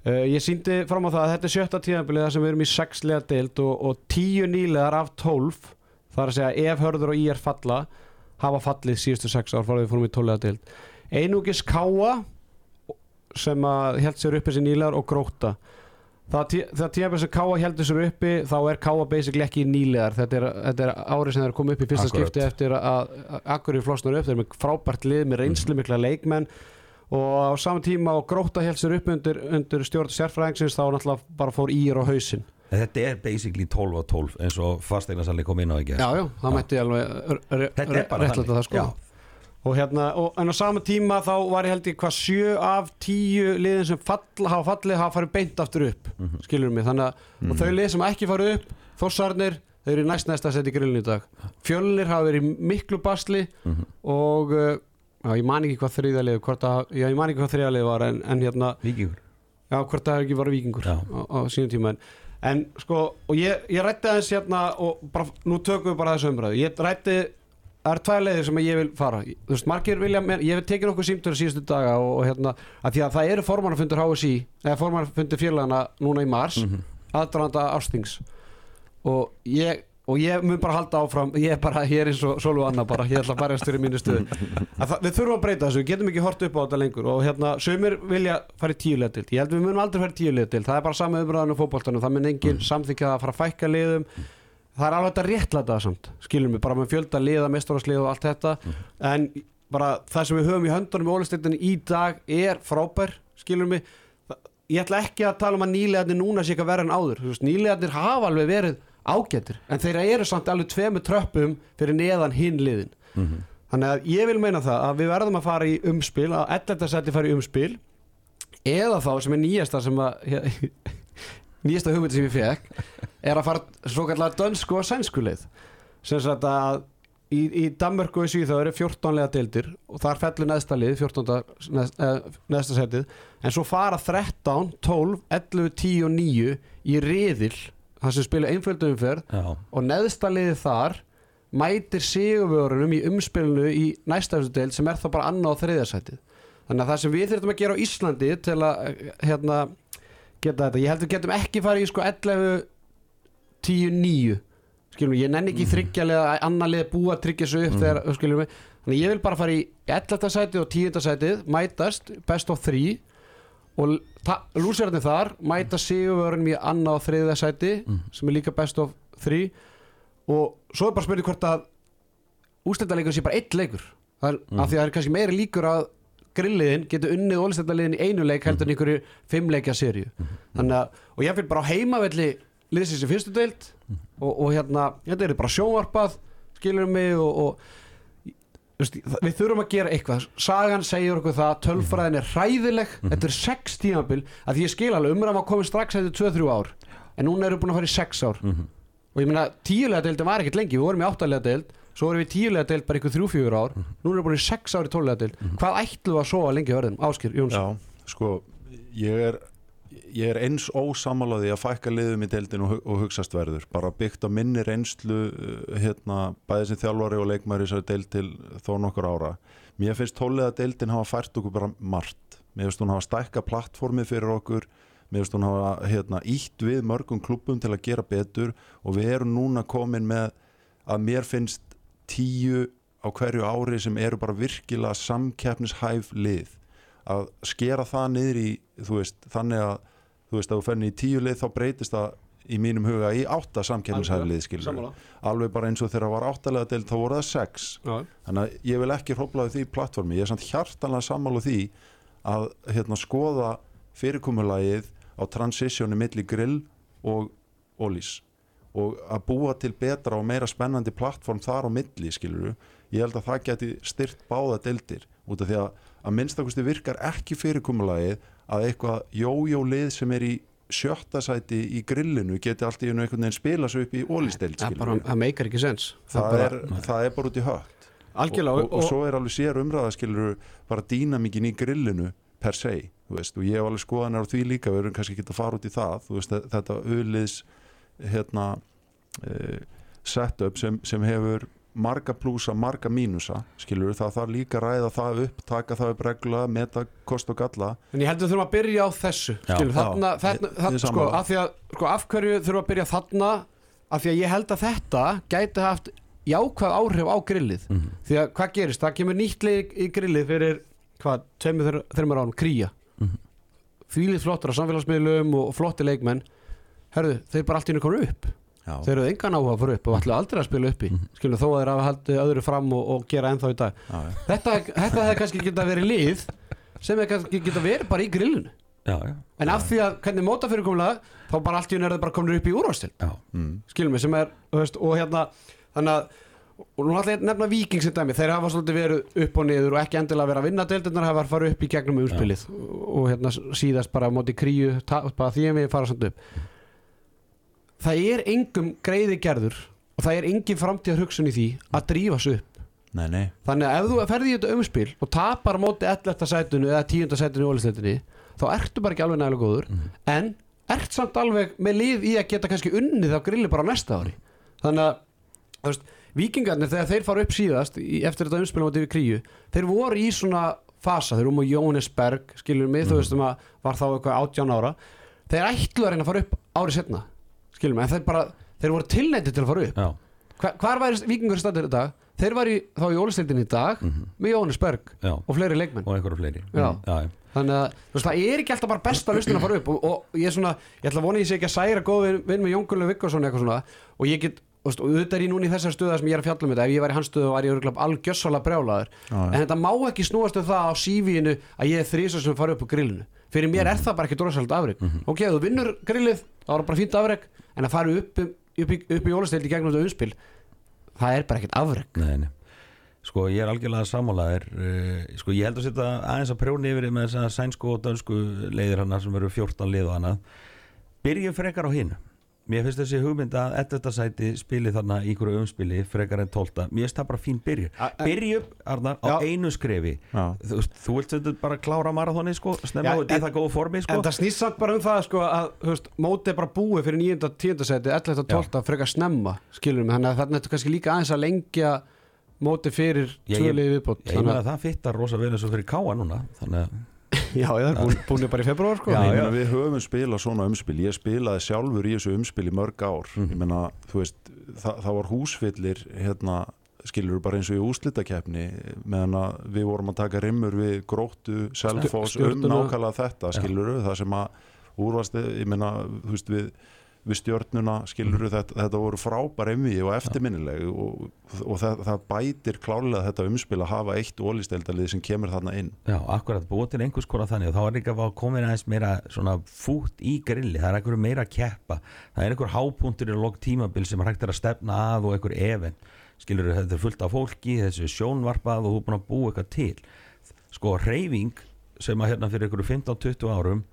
Uh, ég síndi fram á það að þetta er sjötta tíðanbilið þar sem við erum í sex liða deild og, og tíu nýlegar af tólf þar að segja ef hörður og í er falla hafa fallið síðustu sex ár farið við fórum í tóllega deild. Einugis Káa sem að held sér uppi þessi nýlegar og gróta það, tí- það tíma sem Káa heldur sér uppi þá er Káa basically ekki nýlegar þetta er, þetta er árið sem þeir komið upp í fyrsta Akkurat. skipti eftir að Akkurir flosnar upp, þeir eru með frábært lið með reynslu mikla leikmenn og á saman tíma og gróta held sér upp undir, undir stjórn sérfræðingsins þá náttúrulega bara fór ír á hausinn Þetta er basically 12 á 12 eins og fastegnasalli kom inn á ekki já, já, það Já. mætti alveg er bara réttlæta það sko Já. og hérna, og, en á sama tíma þá var ég held ég hvað sjö af tíu liðin sem fall, hafa fallið hafa farið beint aftur upp, mm Mhm. skilur mig þannig að og þau lið sem ekki farið upp, þossarnir þau eru í næst næsta seti grillin í dag fjölnir hafa verið miklu basli Mhm. og uh, já, ég man ekki hvað þriða lið hvort að, já, ég man ekki hvað þriða lið var en, en hérna, Víkingur. Já, hvort það hefur ekki verið vikingur á, á sínum tíma en, en sko, og ég, ég rætti aðeins hérna og bara, nú tökum við bara þessu umræðu. Ég rætti, það er tvær leiðir sem ég vil fara, þú veist, margir vilja mér, ég hef tekið nokkuð símtur síðustu daga og, og hérna, að því að það eru formannafundur HSI eða formannafundur félagana núna í mars Mhm. aðdraðanda ástings. Og ég og ég mun bara halda áfram ég er bara, ég er eins og Sólu Anna bara ég ætla að barjast fyrir mínu stuðu [LAUGHS] að við þurfum að breyta þessu, við getum ekki hort upp á þetta lengur. Og hérna, sömur vilja fara í tíulega til ég held við munum aldrei fara í tíulega til það er bara sama umræðan á fótboltanum, það mun enginn samþykja það að fara að fækka liðum. Það er alveg þetta réttlæta það samt skilum við, bara með fjölda liða, mestararslið og allt þetta. En bara það sem við höfum í höndunum í ég ætla ekki að tala um að nýlegarnir núna sé eitthvað verið en áður, nýlegarnir hafa alveg verið ágættir, en þeirra eru samt alveg tvemu tröppum fyrir neðan hinn liðin þannig að ég vil meina það að við verðum að fara í umspil að 11. seti fara í umspil eða þá sem er nýjasta sem að [LAUGHS] nýjasta hugmyndi sem ég fekk er að fara svo kallar dönsku og sænsku leið sem sagt að í, í Danmörku og í Svíþjóð eru 14 lega deildir og þar fellur neðsta lið 14. Neðst, eh, neðsta setið en svo fara 13, 12, 11, 10 og 9 í riðil þar sem spila einföldu umferð Já, og neðsta liðið þar mætir sigurvörunum í umspilinu í næsta eftir deild sem er þá bara annað og þriðarsætið þannig að það sem við þurfum að gera á Íslandi til að hérna, geta þetta ég held við getum ekki farið í sko 11 10, 9 skilum ég nenni ekki mm. þryggjalega að annar lið búa að tryggja sig upp þegar, skilum við þannig ég vil bara fara í 11. sætið og 10. sætið mætast, best of 3 og lúsirarnir þar mæta sigurvörunum í annað og þriðja sæti sem er líka best of 3 og svo er bara spurning hvort að ústættarleikur sé bara eitt leikur. Það er, af því að það er kannski meiri líkur að grilliðin getur unnið ólistættarliðin í einu leik heldur en einhverju fimmleikja þannig að, og ég fyrir bara á heimavelli liðsins í fyrstu deild. Og, og hérna, þetta er bara sjónvarpað skilur mig og, og við þurfum að gera eitthvað. Sagan segir okkur það, tölfræðin er hræðileg. Þetta er sex tímabil. Að því ég skil alveg umræðum að koma strax eftir 2-3 ár. En núna erum við búin að fara í 6 ár. Og ég meina tíulega deildin var ekkert lengi. Við vorum í áttalega deild, svo vorum við í tíulega deild bara ykkur 3-4 ár, núna erum við búin í 6 ár í tólulega deild, hvað ætlum við að sofa lengi verðum, Áskir Jónsson. Já, sko, ég er ég er eins ósamálaði að fækka liðum í deildin og, og hugsast verður. Bara byggt á minni reynslu uh, hérna, bæði sem þjálfari og leikmæri þessari deild til þó nokkur ára. Mér finnst tóliða deildin hafa fært okkur bara margt. Mér finnst hún hafa stækka plattformið fyrir okkur. Mér finnst hún hafa hérna, ítt við mörgum klubbum til að gera betur. Og við erum núna komin með að mér finnst tíu á hverju ári sem eru bara virkilega samkeppnishæf lið. Að skera það niður í veist, þannig að þú veist, að þú fenni í tíu lið þá breytist það í mínum huga í átta samkeppnishæf lið skilur alveg bara eins og þegar það var áttalega deild þá voru það sex. Já. þannig að ég vil ekki hróplaði því plattformi. Ég er samt hjartanlega sammála því að hérna, skoða fyrirkomulagið á transitioni milli grill og ólís og að búa til betra og meira spennandi plattform þar á milli skiluru ég held að það geti styrt báða deildir út af því að að minnstakosti virkar ekki fyrirkomulagið að eitthvað jójólið sem er í sjötta sæti í grillinu geti allt í einu einhvern veginn spila svo upp í ólisteild það, bara, það meikar ekki sens það, bara, er, það er bara út í hött. Og, algjörlega og, og svo er alveg sér umræða skilur bara dýnamíkin í grillinu per se, þú veist, og ég hef alveg skoðanar á því líka, við erum kannski ekki að fara út í það þú veist, þetta auðliðs hérna uh, setup sem, sem hefur marga plúsa, marga mínusa skilur, það þarf líka að ræða það upp taka það upp regla, meta kost og galla. En ég heldur þurfum að byrja á þessu skilur, þarna, þarna, ég- ég þarna sko, af því að sko, af hverju þurfum að byrja þarna? Af því að ég held að þetta gæti haft jákvæð áhrif á grillið. Því að hvað gerist, það kemur nýtt leik í grillið fyrir hvað, tveimur þreymur árum, kría. Fýlið flottur á samfélagsmiðlum og flotti leikmenn. Herðu, þeir bara allt í hennu komu upp þeir eru engan áhuga að fara upp og ætla aldrei að spila upp í skilur þó að þeir hafa haldið öðru fram og, og gera ennþá í dag. Já, já. þetta, þetta hefði kannski geta verið lið sem hefði kannski geta verið bara í grillinu. En af því að hvernig móta fyrirkomlega þá bara allt í henni er það bara komin upp í úrvastil. Mm. skilum við sem er veist, og hérna þannig að og nú ætla ég að nefna Víking sem dæmi. Þeir hafa svolítið verið upp og niður og ekki endilega verið að vinna deildirnar hafa farið upp í gegnum umspilið og hérna síðast bara á móti kríu bara því að við fara samt upp það er engum greiði gerður og það er engin framtíðar hugsun í því að drífa sig upp Nei, nei, Þannig að ef þú ferði í þetta umspil og tapar móti 11. sætunu eða 10. sætunu í ólisleitinni þá ertu bara ekki alveg nægilega góður en ert samt alveg með lið í að geta kannski unnið á grilli bara á næsta ári þannig að veist, vikingarnir þegar þeir fara upp síðast í, eftir þetta umspil á við kríu þeir voru í svona fasa, þeir voru um á Jónesberg skilur mig, þú veist um að var þá eitthvað 18 ára þeir ætlu að reyna að fara upp árið setna skilur mig, en þeir bara þeir voru tilnætti til að fara upp. Hva, hvar væri vikingur stættir í dag þeir væri þá í ólistildin í dag með Jóhannes Berg já. og fleiri leikmenn og einhverju fleiri Já. já, já. þannig að þú veist, það er ekki alltaf bara besta lustin að fara upp og, og ég er svona, ég ætla að vona ég sé ekki að særa góð vin, vin með Jón Gullu Vikkarsson eitthvað svona og ég get, og auðvitað er ég núna í þessar stöða sem ég er að fjalla um þetta, ef ég væri í hans stöðu var ég örgulega algjössalega brjálaður. Já, já. en þetta má ekki snúast um það á sífíinu að ég er þrísar sem fara upp á grillinu. Fyrir mér er það bara ekki dróðsælt afreg ok, ef þú vinnur grillið, þá er það bara fínt afreg en að fara upp, upp, upp í jólastildi gegnum þetta umspil það er bara ekkert afreg Nei, nei. Sko ég er algjörlega sammálaðir uh, Sko ég held að setja aðeins að prjóni yfir með þess að sænsku og dönsku leiðir hana sem eru 14 lið og annað. Byrjum frekar á hinu Mér finnst þessi hugmynd að 11. sæti spili þarna í hverju umspili frekar en 12. Mér finnst það bara fín byrju Byrjum, Arnar, á Já. einu skrefi. Þú, þú vilt þetta bara klára marathoni sko, snemma og þetta en- er það góð formi sko En það snýst samt bara um það sko, að þú veist, mótið er bara búið fyrir 9. 10. seti 11. og 12. frekar snemma skilur mig, þannig að þarna ertu kannski líka aðeins að lengja mótið fyrir liði viðbót Ég þannig meina að að það fittar rosa vel eins og fyrir káa núna Þannig að Já, það er búin, búin bara í februar sko. Já, já. við höfum spilað svona umspil. Ég spilaði sjálfur í þessu umspil í mörg ár. Ég meina, þú veist það, það var húsfyllir hérna, skilur bara eins og í úslitakeppni meðan við vorum að taka rimmur við gróttu, selfoss um nákvæmlega þetta, skilur það sem að úrvast, ég meina þú veist við við stjörnuna, skilur Mhm. þetta, þetta voru frábær emmi og eftirminnileg og, og það, það bætir klárlega þetta umspil að hafa eitt ólisteildalið sem kemur þarna inn. Já, akkurat, búið til einhvers konar þannig og þá er líka komin aðeins meira svona fút í grilli, það er einhverju meira að keppa það er einhver hápunktur í lók tímabil sem hægt er að stefna að og einhver event skilur þetta er fullt af fólki þessu sjónvarpað og þú er búin að búa eitthvað til. Sko reyfing sem að hérna fyrir einhverju 15-20 árum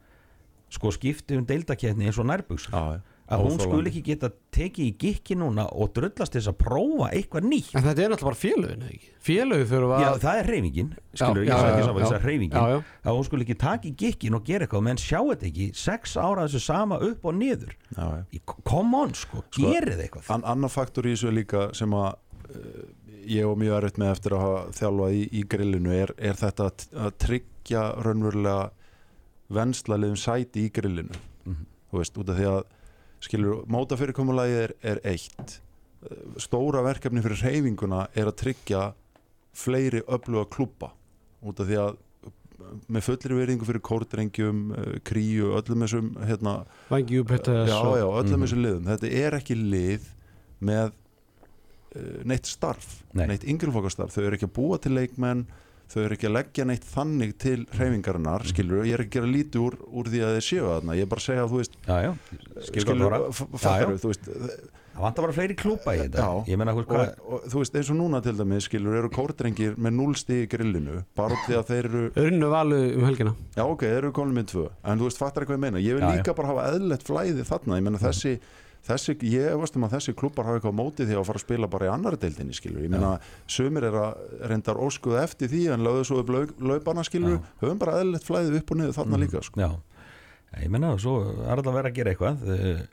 sko skipti um deildaketni eins og Já, að hún skuli ekki geta tekið í gikki núna og drullast þess að prófa eitthvað nýtt En þetta er náttúrulega bara félögin? Félögin Já, að það er reyfingin Já, já, já, já. að Já, já. hún skulle ekki taka í gikkin og gera eitthvað menn sjá þetta ekki, sex ára þessu sama upp og niður, já, já. Come on sko, Sko, gerið eitthvað An annar faktor í þessu líka sem að uh, ég og mjög erfitt með eftir að hafa þjálfað í, í grillinu er, er þetta að, tryggja raunverulega venslaliðum sæti í grillinu Mhm. þú veist, út af því að skilur, mótafyrirkomulagi er, er eitt stóra verkefni fyrir reyfinguna er að tryggja fleiri öfluga klúpa út af því að með fullri veriðingu fyrir kórdrengjum, uh, kríu, öllum þessum hérna, Vangi Júpiter já, já, öllum Mhm. þessum liðum þetta er ekki lið með uh, neitt starf Nei. neitt yngreflokkastarf, þau eru ekki að búa til leikmenn þau eru ekki að leggja neitt þannig til hreyfingarinnar, Mhm. skilur ég er ekki að gera lítið úr, úr því að þeir séu þarna. Ég er bara að segja að þú veist, já, já, skilur fattar já. þú veist það vantar bara fleiri klúpa í þetta. Já. ég menna og, hvað, og þú veist, eins og núna til dæmis skilur, eru kórdrengir með 0 stig í grillinu bara því að þeir eru Unnu valu um helgina. Já ok, þeir eru komin með tvö. En þú veist, fattar eitthvað ég meina. Ég vil Já, líka bara hafa eðlilegt flæði þarna. Ég meina þessi, þessi Ég veist um að þessi klubbar hafa eitthvað á móti því að fara að spila bara í annari deildinni skilur Ég meina, sumir er að reyndar óskuð eftir því En lögðu svo upp laug, laupana skilur Já. Höfum bara eðlilegt flæði upp og niður þarna líka sko. já. Ég menna, svo er alltaf verið að gera eitthvað.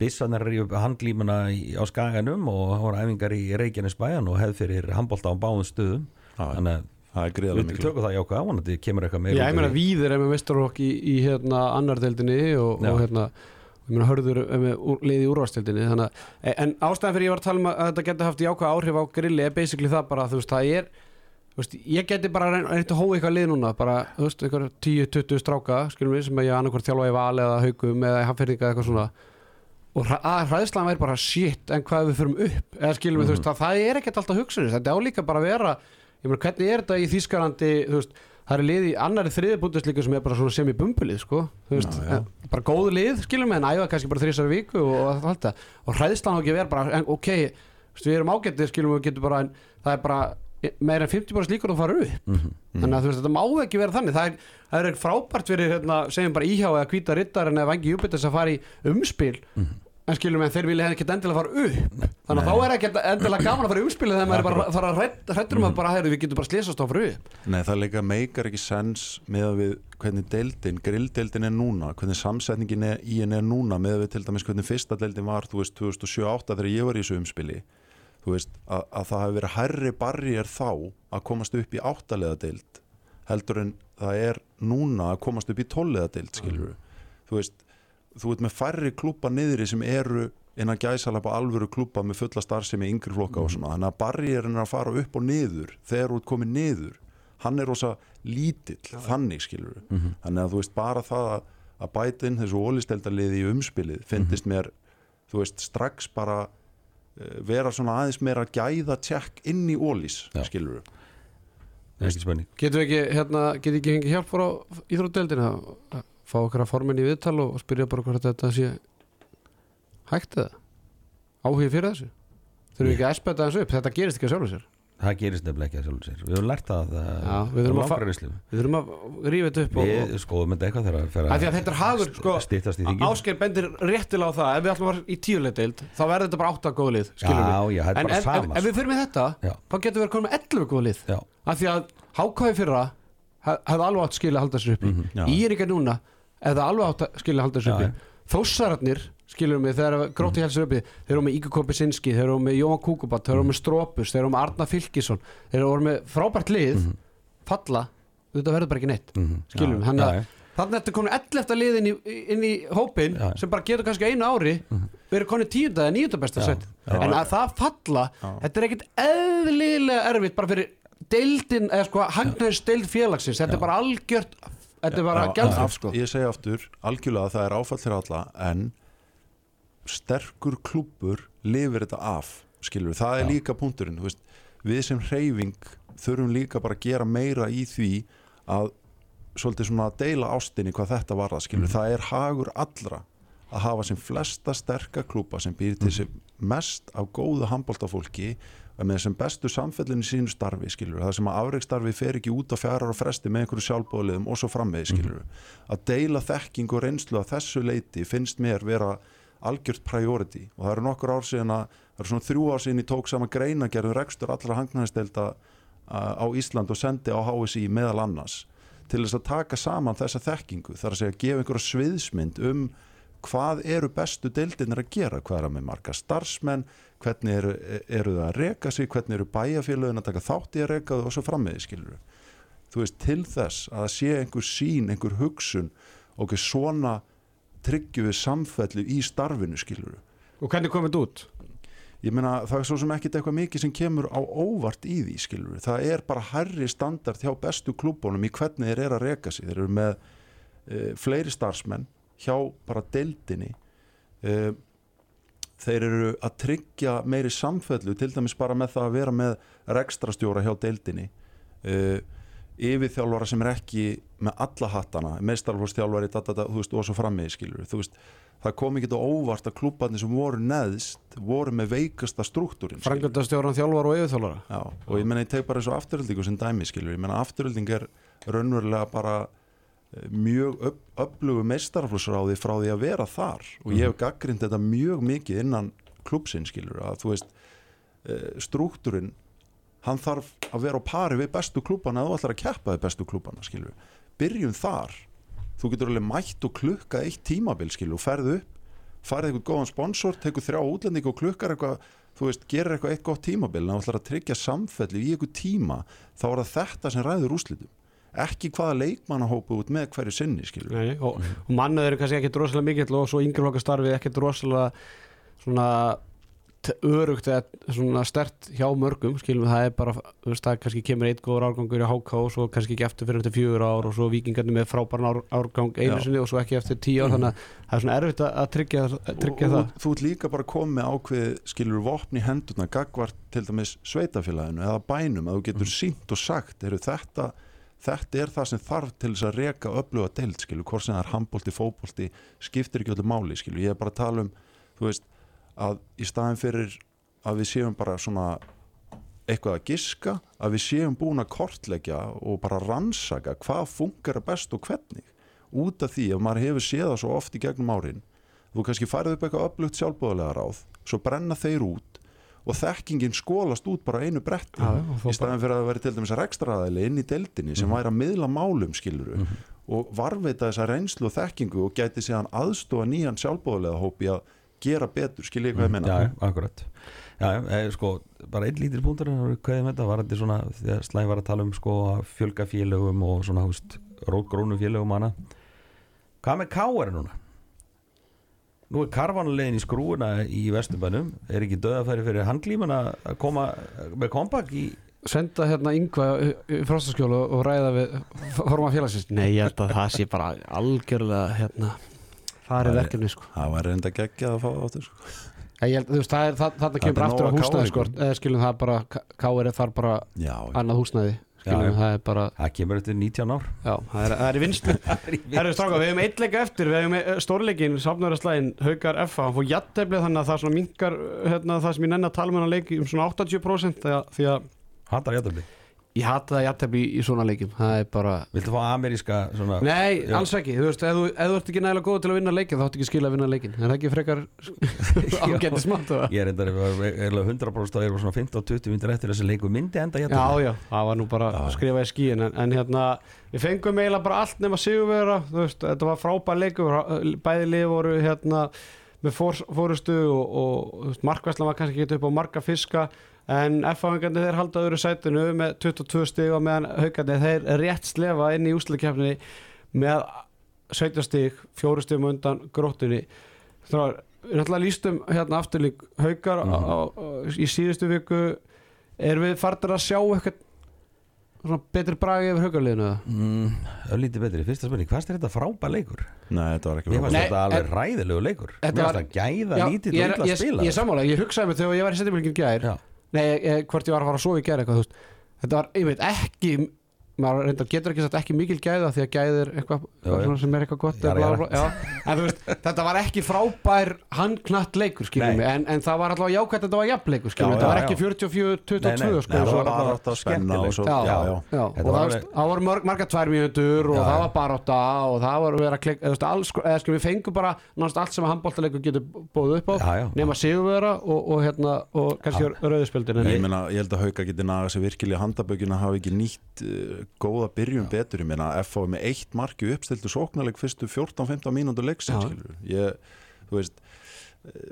Bissanar er upp handlímuna í- á skaganum og það voru æfingar í Reykjanes bæjan og hefð fyrir handbólta á báðum stöðum. Já, þannig að Það er við tökum það jákvæða vonandi kemur eitthvað meira Já, út ég meina því. Víðir er með mestarokk í, í hérna annar deildinni og, og hérna ég meina hörður með úr, liði í úrvastildinni þannig að, e, en ástæðan fyrir ég var að tala um að þetta geti haft jákvæð áhrif á grilli er basically það bara, þú veist, það er veist, ég geti bara reynt að hóa eitthvað lið núna bara, þú veist, eitthvað 10-20 stráka skilum við, sem að ég annarkvært þjálfa í val eða haugum eða hafnferðinga eitthvað svona. Og hra- að hræðslan væri bara shit en hvað við förum upp eða skilum við, þú veist, það, það er ekkert alltaf hugsunist þetta á líka bara vera ég meina, hvernig er þetta í Þýskalandi, þú veist það er lið í annari þriðbúndisleiku sem er bara svona sem í bumbulið, sko veist, Já, já. en bara góð lið, skilum við en æfa kannski bara þrísar viku og allt það. Og hræðslan á ekki að vera bara, en, ok við erum ágættið, skilum við, getum bara en, það er bara meira en 50% líkur að fara upp. Mhm. þannig að þú veist, þetta má ekki vera þannig. Það er, það er frábært fyrir, hérna, segjum bara íhjá eða hvíta rittar en eða vangi júbitess að fara í umspil en skilum við að þeir vilja hefði ekkert endilega fara upp. Þannig að þá er ekkert endilega gaman að fara í umspil þegar maður er bara að fara hrættur um að bara, heyrðu, við getum bara slésast á upp. Nei, það líka meikar ekki sens með að við hvernig deildin, grilldeildin er núna hvernig samsetningin er, í henni er núna með að við til dæmis hvernig fyrsta deildin var þú veist 2007-2008 þegar ég var í þessu umspili. Þú veist að, að það hafi verið hærri barrier þá að komast upp í áttalega deild heldur en það er núna að komast upp í tóllega deild skilur þú veist, þú veist með færri klúpa niðri sem eru innan gæsalapa alvöru klúpa með fulla starfsemi yngri flokka og svona, þannig að barrierin er að fara upp og niður þegar þú ert komið niður. Hann er rosa lítill, þannig skilur þannig að þú veist bara það að, að bæta inn þessu ólisteldaliði í umspilið finnist mér, þú veist strax bara uh, vera svona aðeins meira gæða tjekk inn í ólís, Já. skilur ekki spurning. Getum við ekki, hérna, getum ekki hengi hjálp frá íþrótdeildinu að fá okkar að formin í viðtal og spyrja bara hvort þetta sé hægt eða? Áhugið fyrir þessu? Þurfum við ekki að espeta þessu upp, þetta gerist ekki að sjálfu sér. Það gerist nefnilega ekki að sjálfur sér. Við höfum lært það Já, við þurfum að við þurfum að rífa þetta upp við skoðum þetta eitthvað þegar að að þetta er hagur sko, í Ásgeir bendir réttilega á það. Ef við að vera í tíuleitdeild þá verður þetta bara átta góð lið er en ef, ef, ef við fyrir með þetta Já. þá getum við komið með 11 góð lið. Af því að hákáði fyrra hef- hefði alveg átt skilja að halda sér uppi. Já. Íringar núna hefði alveg átt að skilja halda Já, uppi Þóssararnir skilur mig þegar gróti heldur uppi þeir eru með Ígur Kopisinski, þeir eru með Jóhann Kúkubat þeir eru með Strópus, þeir eru með Arna Fylkisson þeir eru með frábært lið falla þetta verður bara ekki neitt Mhm. Skiljum, Já, þannig að- já, já. þannig að þetta komin 11. lið inn í, inn í hópin Já. sem bara getur kannski einu ári verið konið tíunda eða níunda besta Já, sett já. en að það falla Já. þetta er ekkit eðlilega erfitt bara fyrir deildin eða sko hagnaðis deild félagsins þetta er bara algjört þetta er bara af- sko. Ég segi aftur, algjörlega að það er áfall fyrir alla en sterkur klúbbur lifir þetta af skilur, það er Já. líka punkturinn þú veist, við sem hreyfing þurfum líka bara að gera meira í því að svolítið svona að deila ástinni hvað þetta var það skilur, það er hagur allra að hafa sem flesta sterka klúpa sem býr til sem mest af góðu handbóltafólki með sem bestu samfellin í sínu starfi skilur, það sem að afreikstarfi fer ekki út á fjarar og fresti með einhverju sjálfbóðliðum og svo framvegi skilur, að deila þekking og reynslu að þessu leiti finnst mér vera algjört priority. Og það eru nokkur ár síðan að það eru svona þrjú ár síðan ég tók sama greina gerðum rekstur allra hangnæðistelda á Ísland og sendi á HSI meðal annars til þess að taka saman þessa þekkingu. Þar að segja að gefa einhverja sviðsmynd um hvað eru bestu deildinir að gera, hvað er að með marga starfsmenn hvernig eru, eru það að reka sig hvernig eru bæjarfélögin að taka þátt í að reka þau og svo frammiði skilur þú veist til þess að það sé einhver sín, einhver hugsun og ekki svona tryggjum við samfellu í starfinu skilur og hvernig komið þetta út? ég meina það er svo sem ekkit eitthvað mikið sem kemur á óvart í því skilur það er bara herri standard hjá bestu klúbónum í hvernig þeir eru að reka sig. Þeir eru með uh, fleiri starfsmenn hjá bara deildinni. Uh, þeir eru að tryggja meiri samfellu til dæmis bara með það að vera með rekstrastjóra hjá deildinni uh, yfirþjálfara sem er ekki með alla hattana, meistarflóðstjálfari þú veist, og svo frammiði skilur þú veist, það kom ekki á óvart að klúbarnir sem voru neðst voru með veikasta struktúrin skilurðu. Frangöndastjóran þjálfar og yfirþjálfara Já, og ég menna ég teg bara þessu afturöldingu sem dæmi skilur, ég menna afturölding er raunverulega bara mjög öf, öflugu meistarflóðsráði frá því að vera þar. Og ég hef gaggrind þetta mjög mikið innan klúpsinn skilur að þú veist eh, struktúrin hann þarf að vera á pari við bestu klúbana eða þú ætlar að keppa við bestu klúbana skilur byrjum þar. Þú getur alveg mætt og klukka eitt tímabil skilur og ferðu upp farið eitthvað góðan sponsor, tekur þrjá útlending og klukkar eitthvað, þú veist, gerir eitthvað eitt gott tímabil en þú ætlar að tryggja samfellu í eitthvað tíma, þá er það þetta sem ræður úrslitum ekki hvaða leikmannahópu út með hverju sinni Nei, og, og mannuð eru kannski ekkert rosalega mikill og svo yngreflokkastarfið ekkert rosalega svona örugt eða svona stert hjá mörgum skilum það er bara, þú veist það kannski kemur eitt góður árgangur í HK og svo kannski ekki eftir fyrir eftir fjögur ár og svo vikingarnir með frábæran ár, árgang einu sinni og svo ekki eftir tíu ár. Þannig að það er svona erfitt að tryggja, að tryggja og, það. og þú ert líka bara komið ákveð skilur vopn í hendurna gagvart til dæmis sveitafélaginu eða bænum að þú getur sínt og sagt eru þetta, þetta er það sem þarf til þess að reka öfluga deild skilur, hvort sem það er handbólti, fótbólti skiptir ekki öllu máli skilur, ég er bara að tala um þú veist, að í staðin fyrir að við séum bara svona eitthvað að giska, að við séum búin að kortleggja og bara rannsaka hvað funkar best og hvernig. Út af því að maður hefur séð það svo oft í gegnum árin þú kannski farið upp eitthvað öflugt sjálfbúðlega ráð svo brenna þeir út og þekkingin skólast út bara einu bretti. Þá í staðin fyrir að vera til dæmis rekstraðæli inn í deildinni sem væri að miðla málum skiluru og varveita þessa reynslu og þekkingu og gæti síðan aðstofa nýjan sjálfbúðlega hópi að gera betur, skiljið hvað ég menna Já, akkurat. Já, e, sko, bara einn lítil punktur hvað ég þetta var þetta svona þegar slæði var að tala um sko að fjölga félögum og svona, húst, rótgrónum félögum hana Hvað með K.R. núna? Nú er karvanulegin í skrúuna í Vesturbænum. Er ekki döðafæri fyrir handlíman að koma með kompakt í senda hérna yngva í frostaskjólu og ræða við forma félagsins. Nei, ég held að það sé bara algjörlega hérna farið er- verkefni sko. það var reynda geggjað að fá áttur sko. Ég held, þú veist, það er, það, þarna kemur aftur af húsnæði eða skilum það bara, K.R. þarf bara já, annað húsnæði, skilum það er bara það kemur eftir 19 ár. Já, það er, það er í vinstu [LAUGHS] Herru stráka, við hefum eitt leik eftir, við hefum eh, stórleikin safnverðarslægin, Haukar F hann fór jætteflið þannig að það svona minkar hérna, það sem ég nenni að tala með hann leik um svona 80% þegar, því að Hattar jættabli ég hata það jættefli í, svona leikim það er bara Viltu fá ameríska svona Nei, Já. alls ekki, þú veist, ef þú, ef þú ert ekki nægilega góð til að vinna leikin þá áttu ekki skil að vinna leikin en það er ekki frekar [LAUGHS] [LAUGHS] ágætti smátt Já, Ég er enda eiginlega 100% að ég var svona 15-20 myndir eftir þessi leiku myndi enda já, jættabli það var nú bara Já. skrifað í skíin en, en hérna, við fengum eiginlega bara allt nema sigurvera, þú veist, þetta var frábær leikur, bæði lið voru hérna með fór, fórustu og, og markvæslan var kannski ekki upp á marga fiska en F-fáingarnir þeir halda öðru sætinu með 22 stig og meðan haugarnir þeir rétt slefa inn í úsleikjafni með 17 stig, 4 stigum undan gróttunni. Þá er náttúrulega lístum hérna afturlík haugar Mhm. á, á, á, í síðustu viku. Erum við fartir að sjá eitthvað svona betri bragi yfir haugarliðinu eða? mm, Öllítið betri, fyrsta spurning, hvað er þetta frábær leikur? Nei, þetta var ekki Nei, þetta alveg en- ræðilegu leikur. Þetta Mér var- fannst það gæða lítið ég, og illa ég, spila. ég, ég sammála, ég hugsaði mig þegar ég var í setjumilkin gær Já, Nei, ég, hvort ég var að fara að sofa í gær eitthvað þú veist. Þetta var, ég veit, ekki maður reyndar getur ekki sagt ekki mikil gæða því að gæði er eitthvað Já, já. sem er eitthvað gott Jara, eða bla, bla, jara. bla, já. en þú veist, þetta var ekki frábær handknatt leikur skiljum en, en það var allavega jákvæmt að þetta var jafn leikur skiljum Já, þetta var já, ekki já. 44-22 Nei, nei, sko, það svo- var bara átt að spenna og svo, Já, já, já. Já, Þetta og var það, voru mörg, marga tvær mínútur og Já, það já. var baróta og það var verið að klikka eða, alls, eða sko við fengum bara náttúrulega allt sem að handbóltaleikur getur bóð upp á Já, já. nema sigurvera og, og, hérna, og kannski rauðspjöldin Góða byrjun betur, ég meina F á með eitt marki uppstiltu sóknarleik fyrstu 14-15 mínútur leiksins Já. ég, þú veist eh,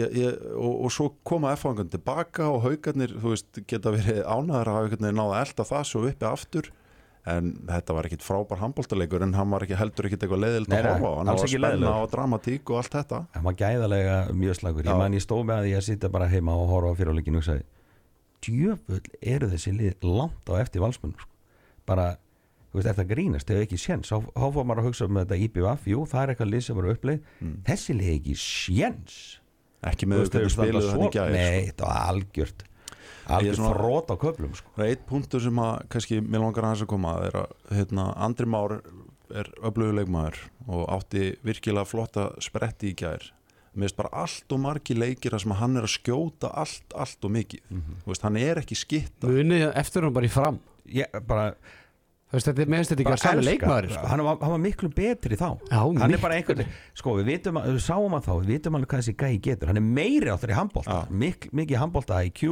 ég, ég, og, og svo koma F á tilbaka og Haukarnir þú veist, geta verið ánæður að veginn náða elda það svo uppi aftur. En þetta var ekkit frábær handbóltaleikur en hann var ekki heldur ekkit eitthvað leiðild að horfa hann var spenna og dramatík og allt þetta. Það var gæðalega mjög slagur. Já. Ég man ég stóð með að ég sitja bara heima og horfa á fyrirleikin og sagði Djöfull eru þessi lið langt á eftir valsmunum sko. Bara, þú veist, þetta grínast? Hefur ekki séns, þá fór maður að hugsa um þetta IPVF, jú, það er eitthvað lið sem var uppleið. Mm. þessi lið hefur ekki séns. Ekki með veist, standa spiluðu hann svo- gæðir Nei, þetta var algjört er algjört svona- frót á köflum sko. Það er eitt punktur sem að kannski mér langar aðeins að koma er að hérna, Andri Már er öfluguleikmaður og átti virkilega flotta spretti í gær. Mér finnst bara allt og margi leikir þar sem að hann er að skjóta allt, allt og mikið. Mhm. Þú veist, hann er ekki skitta eftir hún bara í fram ég, bara, Þú veist, þetta er meðist þetta ekki að sami leikmaður sko. hann, var, hann var miklu betri þá. Já, hann er miklu bara einhvern sko við vitum að, við sáum að þá, við vitum alveg hvað þessi gæi getur. Hann er meiri áttur í handbólta. Mik, mikið handbólta, IQ,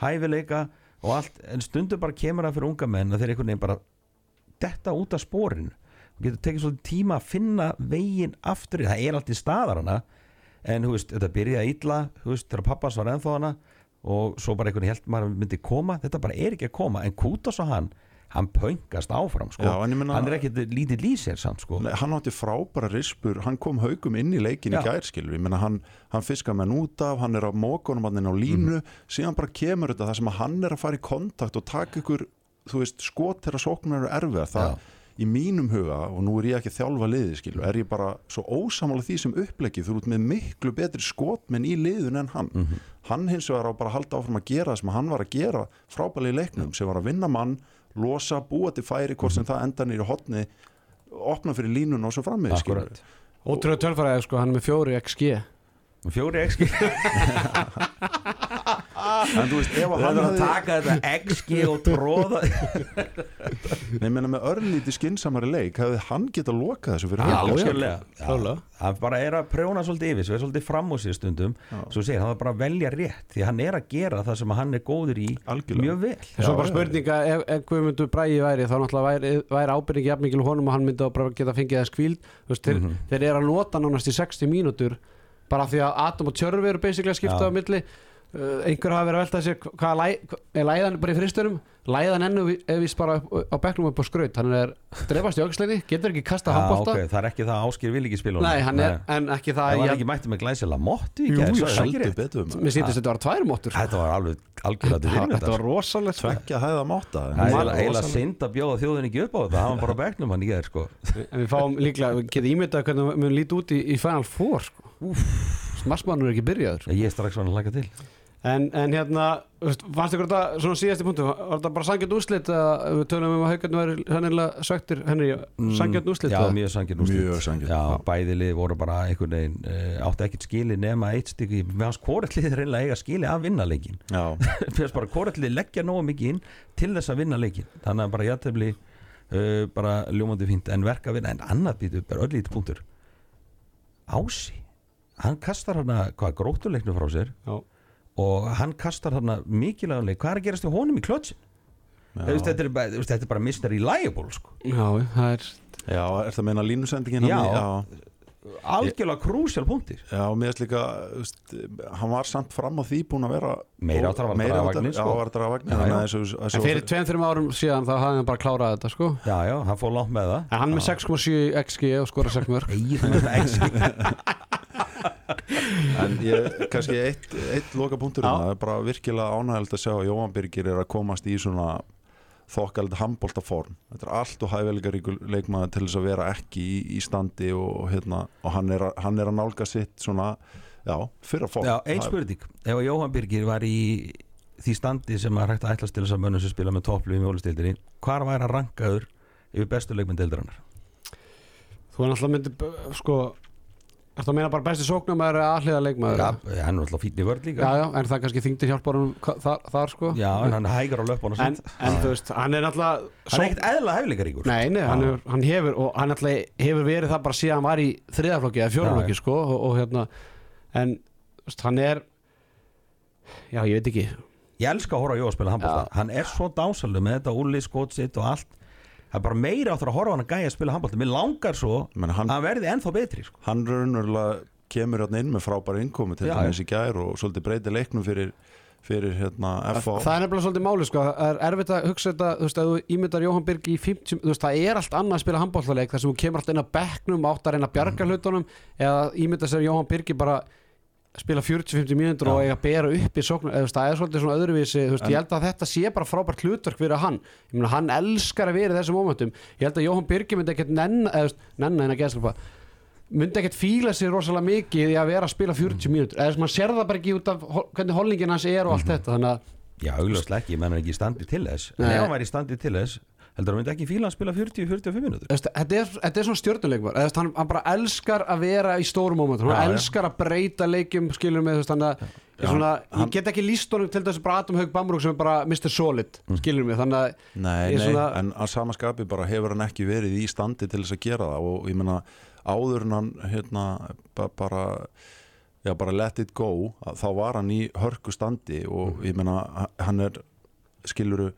hæfileika og allt, en stundum bara kemur það fyrir unga menn að þeir einhvern veginn bara detta út af spórin og getur tekið svolítið tíma að finna veginn aftur, það er allt í staðar hana. En þú veist, þetta byrjaði illa þú veist, þegar pappas var ennþá hana og svo bara einhvern held maður myndi koma þetta bara er ekki að koma, en Kútas og hann hann pöngast áfram sko. Já, meina- hann er ekkit lítið lýsir samt sko. Hann átti frábæra rispur, hann kom haugum inn í leikin í Já. gær skilur, ég meina hann, hann fiskar menn út af, hann er á mókonum hann á línu, síðan bara kemur þetta það sem hann er að fara í kontakt og taka ykkur, þú veist, skot þeirra sóknar eru erfiðar, það Já. Í mínum huga, og nú er ég ekki þjálfa liði skilur, er ég bara svo ósamála því sem upplegið, þú ert með miklu betri skotmenn í liðun en hann. Hann hins vegar á bara að halda áfram að gera það sem hann var að gera frábæli í leiknum sem var að vinna mann, losa, búa til færi hvort sem það enda nýri hotni opna fyrir línun og svo frammiði Akkurat. Ótrúlega tölfæraði sko, hann er með fjóri XG fjóri XG [LAUGHS] [LAUGHS] en þú veist, ef að hann er að hefði taka þetta XG og tróða [LAUGHS] Nei, menna með örlíti skinsamari leik hefði hann geta lokað þessu fyrir Já, já. Já, hann bara er að prjóna svolítið yfir svo er svolítið fram úr sér stundum Já. svo segir hann er bara að velja rétt því hann er að gera það sem hann er góður í Algjörlega. mjög vel En svo Já, bara já, spurninga ef, ef Guðmundur Bræði væri þá náttúrulega væri, væri ábyrningi jafnmikil á honum og hann myndi að bara geta fengið þess kvíld þeir, Mhm. þeir eru að nota nánast í 60 mínútur bara því að Atom og Tjörfi eru basically að skipta Já. á milli einhver hafa verið að velta sér hvað er læðan bara í fristunum læðan ennu ef við bara upp, á bekknum upp á skraut. Hann er drefast í auksleini, getur ekki kasta Já, handbólta ok, það er ekki það að áskýr vil ekki spila hann er, en ekki það það var ég- ekki mætti með er það rétt. betur um Mér sýndist þetta var tvær móttur þetta var alveg algjörlega til Þetta var rosalegt. Tveggja hæða Það það er eiginlega rosalega- synd að bjóða þjóðin ekki upp á þetta hann var bara á bekknum hann í gær sko. En við fáum líklega, við getum ímyndað hvernig við mun líti út í, í Final Four sko. Smarsmannur er ekki byrjaður. Ég er strax vann að laka til en, en hérna, fannst ykkur þetta svona síðasti punktu, var þetta bara sangjart úslit að við tölum um að haugarnu væri hennilega söktir, henni, sangjart úslit Mm, já, mjög sanngjarn. já, bæðilið voru bara einhvern veginn uh, átti ekkert skili nema eitt stykki með hans kóretlið reynilega eiga skili að vinna leikin Já, [LAUGHS] fyrst bara kóretlið leggja nógu mikið inn til þess að vinna leikin þannig að bara jættefli uh, bara ljómandi fínt en verka að vinna. En annað býtu bara öll lítið punktur. Ási hann kastar hana hvað gróttuleiknu frá sér. Já. Og hann kastar hana mikilvægum leik hvað er að gerast í honum í klötsin já. þetta er bara, þetta er bara Mr. Reliable sko. já, það er já er það að meina línusendingin Já. já. algjörlega krúsjál punktir Já, mér finnst líka, þú veist, hann var samt fram á því búin að vera Meiri áttar var að draga vagninn, Já, sko. var að draga Já, já. að En fyrir tveim, þreim árum síðan þá hafði hann bara klárað þetta sko já, já, hann fór langt með það En hann með 6,7 XG og skora 6 mörg Nei, það er ekki [LAUGHS] En ég, kannski eitt, eitt loka punktur Já. það er bara virkilega ánægilegt að sjá að Jóhann Birgir er að komast í svona þokkald handbóltaform þetta er allt og hæfileikaríkur leikmaður til þess að vera ekki í, í standi og, og, hérna, og hann, er að, hann er að nálga sitt svona, já, fyrra form Já, ein Það er- spurning Ef að Jóhann Birgir var í því standi sem að hægt að ætlast til þess að mönnum sem spila með topplum í mjólustildinni hvar væri að rankaður yfir bestu leikmynd deildarinnar? Þú er náttúrulega myndi sko Að meina bara besti sóknum er aðliða leikmaður? Já, hann er alltaf í vörð já, líka. Já, en það kannski þingdi hjálpar hann þar, þar sko? Já, en hann hægar á löpunum en, en þú veist, hann er náttúlega Hann er ekkert eðla hæfileikaríkur Nei, nei, hann, hefur, hann hefur og hann náttúrulega hefur verið það bara síðan hann var í þriðaflokki eða fjóraflokki Já, sko og, og hérna en þú veist, hann er já, ég veit ekki. Ég elska að horfa á Jóa að spila handbólta Hann er svo dásalur með þetta úrlið skot sitt og allt Það er bara meira áttur að horfa á hann að gæja að spila handbólta Mér langar svo Men hann, að hann verði ennþá betri sko. hann raunverulega kemur hérna inn með frábæra innkomi til Já, dæmis í gær og svolítið breyti leiknum fyrir, fyrir hérna FH það er nefnilega svolítið máli sko. Það er erfitt að hugsa þetta, þú veist, að þú ímyndar Jóhann Birgi í 50, þú veist, það er allt annað að spila handbóltaleik þar sem þú kemur alltaf inn að bekknum átt að reyna að bjarga hlutunum eða ímynda sér Jóhann Birgi bara spila 40-50 mínútur og eiga að bera upp í sóknum, eða það er svolítið svona öðruvísi veist, ég held að þetta sé bara frábært hlutverk fyrir hann, ég meina hann elskar að vera í þessum momentum, ég held að Jóhann Birgi myndi ekkert nenn, eða þú veist, nenn en að myndi ekkert fíla sér rosalega mikið í að vera að spila 40 mínútur, eða þess að maður sér það bara ekki út af hvernig hollingin hans er og allt þetta þannig að Já, augljóslega ekki, menn er ekki í standi til þess. En ef hann væri í standi til þess Heldur hann myndi ekki fíla að spila 40-45 minútur þetta er, þetta er svona stjórnuleikmar hann, hann bara elskar að vera í stórum momentum. Hann Já, já. elskar að breyta mig, þú veist, þannig að ég, svona, ég get ekki líst honum til þess bara Adam Haug Bamrúk sem er bara Mr. Solid skilur mig, þannig að Nei, nei, svona- en að sama skapi bara hefur hann ekki verið í standi til þess að gera það. Og ég meina áður en hann hérna ba bara já, bara let it go, að þá var hann í hörku standi og ég meina hann er, skiluru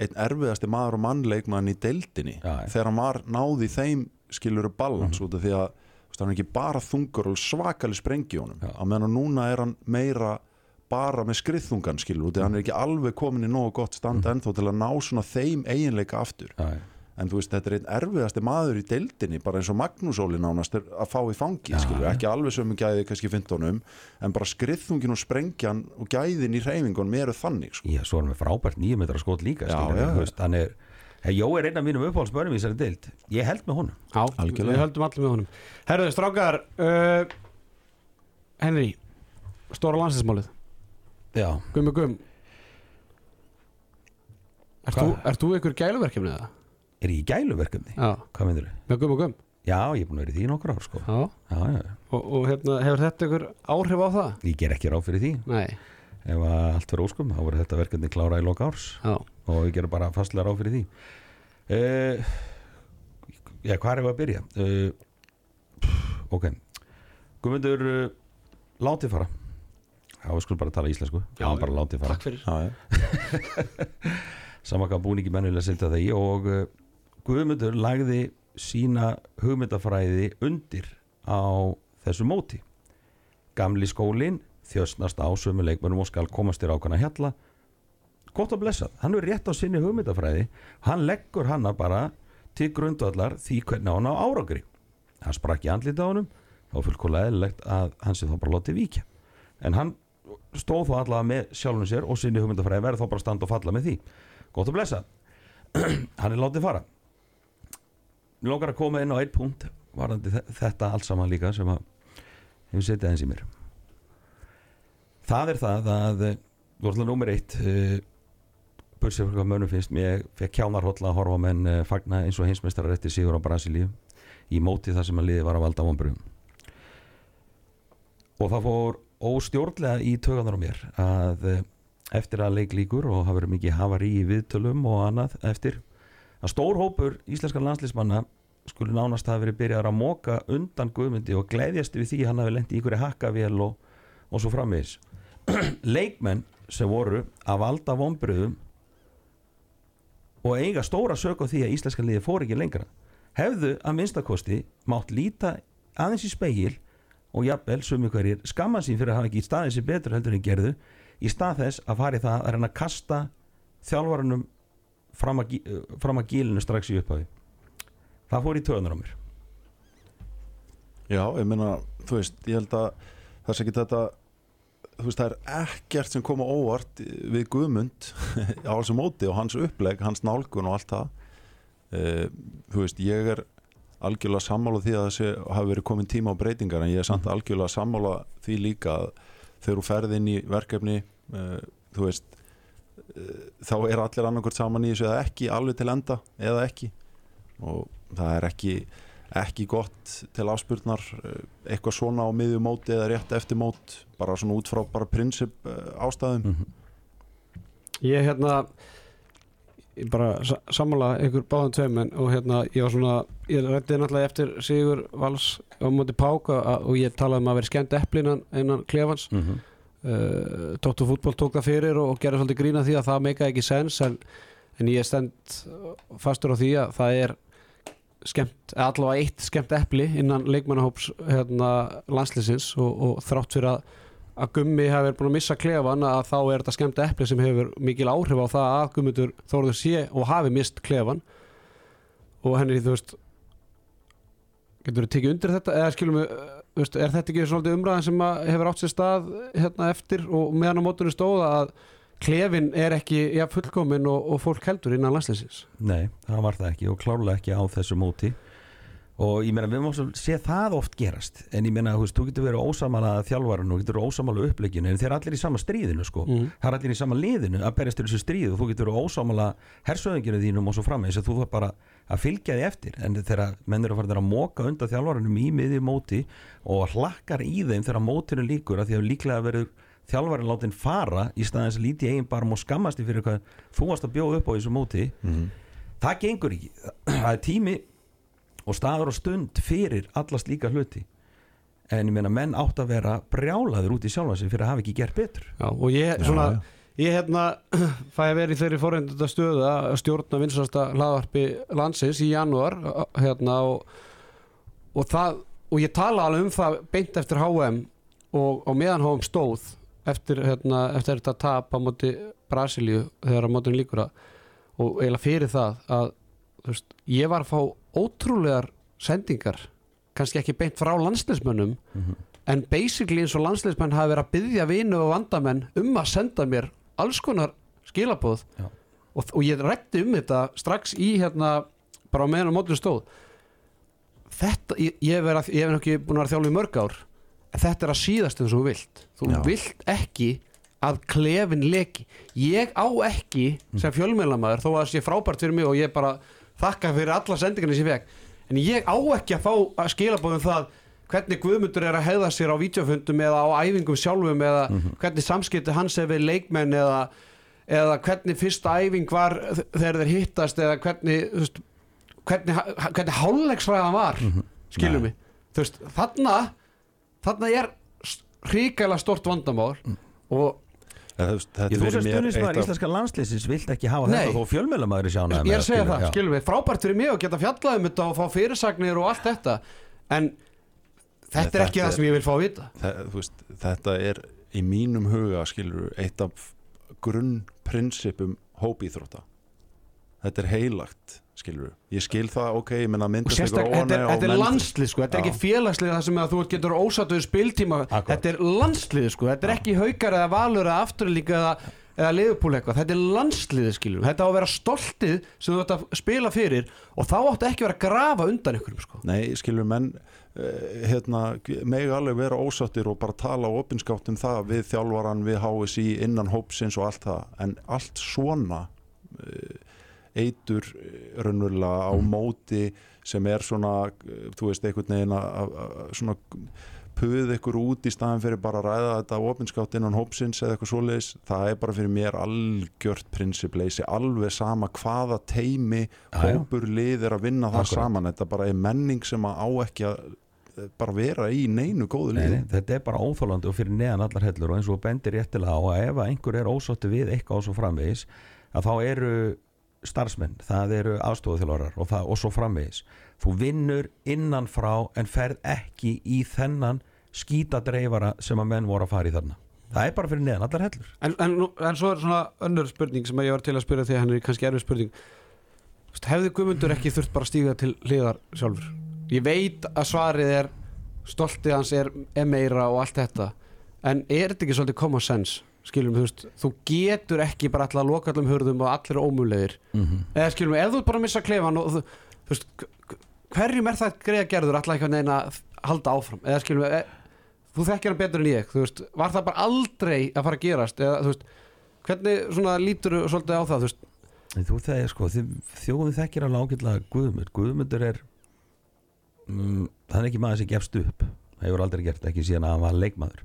einn erfiðasti maður og mannleikmann í deildinni Já, þegar hann var náði þeim skiluru balans út af því að hann er ekki bara þungur og svakali sprengi honum. Á meðan núna er hann meira bara með skriðþungan skilur út, hann er ekki alveg komin í nógu gott stand ennþá til að ná svona þeim eiginleika aftur. Já. En þú veist, þetta er einn erfiðasti maður í deildinni bara eins og Magnús Óli nánast er að fá í fangi, skilur, ekki alveg sömu gæði kannski fyndunum, en bara skriðþungin og sprengjan og gæðin í hreyfingunum eru þannig, sko. Já, svo er hann með frábært nýjum metra skot líka Já, skilur, já. þú veist, Hann er Hey, Jó er einn af mínum uppáhaldsbörnum í þessari deild Ég held með honum já, Algjörlega. við höldum allir með honum Herðu, strákar uh, Henry stóra landsinsmálið, Já, gummi gum Hvað? þú, ykkur gæluverkefni eða? Er ég í gæluverkefni? Já, Hvað myndir þau? með gum og gum? Já, ég er búin að vera í því nokkur ár sko. Já, Já, já, og, og hérna, hefur þetta ykkur áhrif á það? ég ger ekki ráð fyrir því. Nei, Ef allt fyrir óskum, þá verður þetta verkefni klára í loka árs. Já, og ég ger bara fastlega ráð fyrir því. Uh, Já, hvað er við að byrja? Uh, ok. Guðmundur uh, látið fara. Já, við skulum bara tala íslensku. Já, Já, bara látið fara. takk fyrir. Já, já. [LAUGHS] Saman hvað búningi mennilega setja það í og Guðmundur lagði sína hugmyndafræði undir á þessu móti. Gamli skólin þjösnast á sömu leikmönum og skal komast þér ákvæmna hjalla. Gott og blessað, hann er rétt á sinni hugmyndafræði. Hann leggur hana bara til grundvallar því hvernig hann á árangri. Hann sprakk í andlita á honum. Og fullkóla eðlilegt að hann sé þá bara látið víkja. En hann stóð þó allavega með sjálfum sér og sinni hugmyndafræði verður þá bara að standa og falla með því. Gott og blessað. [CLEARS THROAT] Hann er látið fara Mér langar að koma inn á einn punkt varandi þe- þetta allt saman líka sem að hefur setið eins í mér. Það er það að eh, þú ætla nummer eitt bursið fyrir hvað mönnum finnst. Mér fekk kjánarhólla að horfa menn uh, fagna eins og heimsmeistarar eftir sigur á Brasilíu í móti það sem að liði var að valda vonbröðum og það fór óstjórnlega í töganar á mér að eftir að leik líkur og hafa verið mikið hafari í viðtölum og annað eftir að stór hópur íslenskan landslýsmanna skulle nánast hafa verið byrjaðar að móka undan Guðmundi og gleðjast við því hann hafi lent í ykkur hakkavél og, og svo framvegis. [CLEARS THROAT] Leikmenn sem voru að valda vonbröðum og eiga stóra sök á því að íslenska liði fór ekki lengra hefðu að minnstakosti mátt líta aðeins í speil og jafnvel sumi hverjir skamma sín fyrir að hafa ekki staðið sér betur heldur en gerðu í stað þess að fara í það að reyna að kasta þjálfarunum fram að, fram að gílinu strax í upphafi. Það fór í töðunar á mér. Já, ég meina, þú veist, ég held að það sé ekki þetta þú veist, það er ekkert sem koma óvart við Guðmund [LAUGHS] á þessu móti og hans uppleg, hans nálgun og allt það. Uh, þú veist, ég er algjörlega sammála því að þessi hafi verið komin tíma á breytingar en ég er samt algjörlega sammála því líka að þegar þú ferð inn í verkefni uh, þú veist þá er allir annarkvort saman í þessu eða ekki alveg til enda eða ekki. Og það er ekki ekki gott til afspurnar eitthvað svona á miðju móti eða rétt eftir mót bara svona út frá bara prinsip ástæðum. Mm Ég hérna ég bara sa- sammála ykkur báðum tveim en, og hérna ég var svona ég rætti náttúrulega eftir Sigur Vals á móti Páka og ég talaði um að vera skemmt eppli innan, innan klefans. -hmm. Uh, Tóttu fútból tók það fyrir og, gerði svolítið grína því að það meikaði ekki sens en, en ég er stend fastur á því að það er skemmt, allavega eitt skemmt epli innan leikmannahóps hérna, landslýsins og, og þrátt fyrir að að Gummi verið búin að missa klefan að þá er þetta skemmt epli sem hefur mikil áhrif á það að Gummitur Þórður sé og hafi mist klefan og henni þú veist getur þú tekið undir þetta? Eða skilum við, veist, er þetta ekki svolítið umræðan sem hefur átt sér stað hérna eftir og meðan á mótunum stóða að klefin er ekki ja, fullkomin og, og fólk heldur innan landsleysins Nei, það var það ekki og klárlega ekki á þessu móti og ég meina við máum sé það oft gerast. En ég meina þú veist, þú getur verið ósamala þjálfarinn og getur verið ósamala uppleginu en þeir allir í sama stríðinu sko. Mm. það er allir í sama liðinu að berjast til þessu stríð og þú getur verið ósamala hersöðinginu þínum og svo frammeins að þú þarf bara að fylgja því eftir. En þegar menn eru að fara að móka undan þjálfarinnum í miði móti og hlakkar í þeim þegar mótinu líkur að því að líklega verður þjálfarinn látin fara í staðins að líti eigin barm og skammast í fyrir hvað þú varst að bjóða upp á þessu móti. Mhm. það gengur ekki. Það er tími og staður og stund fyrir alla slíka hluti en ég meina menn átt að vera brjálaður út í sjálfa sig fyrir að hafa ekki gert betur Já, og ég svona já. ég hérna [CLEARS THROAT] fæ að vera í þeirri forreindunda stöðu að stjórna vinsasta hlaðvarpi landsins í janúar hérna og, og það og ég tala alveg um það beint eftir HM og, og meðan HM stóð eftir, hérna, eftir þetta tap á móti Brasilíu þegar á mótun líkur að og eiginlega fyrir það að veist, ég var að fá ótrúlegar sendingar kannski ekki beint frá landsleismönnum en basically eins og landsleismenn hafi verið að byggja vinu og vandamenn um að senda mér alls konar skilabóð og, og ég rætti um þetta strax í hérna bara á meðan á mótum stóð. Þetta, ég, ég hef ekki búin að vera þjálf í mörg ár en þetta er að síðast eins og þú vilt. Þú Já. vilt ekki að klefin leki. Ég á ekki sem fjölmjölamæður þó að það sé frábært fyrir mig og ég bara þakka fyrir alla sendingarnir sem ég fekk. En ég á ekki að fá að skilabóðum það hvernig Guðmundur er að heiða sér á vídeofundum eða á æfingum sjálfum eða hvernig samskipti hans er við leikmenn eða, eða hvernig fyrsta æfing var þegar þeir hittast eða hvernig veist, hvernig, hvernig hálfleiksræðan var skilum Nei. mig? Þú veist, þarna þarna er hrikalega stort vandamál og Eða, þú sem eitt af íslenska landslýsins vilt ekki hafa Nei. þetta þó fjölmjölamæður í sjána ég er að segja það, skilum við, frábært fyrir mig að geta fjallað um þetta og fá fyrirsagnir og allt þetta. En þetta er Þetta ekki það er- sem ég vil fá að vita. Þú veist, þetta er í mínum huga skilur eitt af grunnprinsipum hópíþrótta. Þetta er heilagt skilur ég skil það, ok, ég menna myndast sérstak, einhver þetta er, er landslið sko, þetta er ekki félagslið það sem að þú getur ósattuður spiltíma. Þetta er landslið sko, þetta er ekki haukar eða valur eða afturlíka eða, eða liðupúl eitthvað, þetta er landslið skilur, þetta á að vera stoltið sem þú ætti að spila fyrir og þá áttu ekki að vera að grafa undan ykkurum sko. Nei, skilur menn uh, hérna, megi alveg vera ósattir og bara tala opinskátt um það við þjálfaran, við HSI, innan hópsins og allt það, en allt svona uh, eitur eh, raunverulega á móti sem er svona, eh, þú veist, einhvern veginn að- svona puð ykkur út í staðan fyrir bara að ræða þetta opinskátt innan hópsins eða eitthvað svoleiðis. Það er bara fyrir mér algjört prinsipleysi, alveg sama hvaða teimi hópur lið er að vinna það Akkurat. saman. Þetta bara er menning sem að á ekki að eh, bara vera í neinu góðu liði. nei, þetta er bara óþólandi og fyrir neðan allar hellur og eins og bendir réttilega á að ef einhver er ósótti við eitthvað og svo framvegis að þá eru starfsmenn það eru aðstofaþjálfarar og, og svo framvegis þú vinnur innan frá en ferð ekki í þennan skítadreifara sem að menn voru að fara í þarna það er bara fyrir neðan allar hellur En, en, en svo er svona önnur spurning sem ég var til að spyrja því að hann er kannski erfið spurning Hefði Guðmundur ekki þurft bara að stíga til hliðar sjálfur? Ég veit að svarið er stoltið hans er meira og allt þetta en er þetta ekki svolítið common sense? Skilum, þú veist, þú getur ekki bara alltaf að loka allum hurðum og allir eru ómulegir mm -hmm. eða skilum, ef þú bara missa klefan og þú, þú veist, hverjum er það greiða gerður alltaf eitthvað neina að halda áfram? Eða skilum, e, þú þekkir hann betur en ég þú veist, var það bara aldrei að fara að gerast? Eða þú veist, hvernig svona lítur þú svolítið á það, þú veist? En þú þegar sko, þjóðin þekkir alveg ágætlega Guðmund, Guðmundur er mm, það er ekki maður sem gefst upp. Það hefur aldrei gert ekki síðan að hann var leikmaður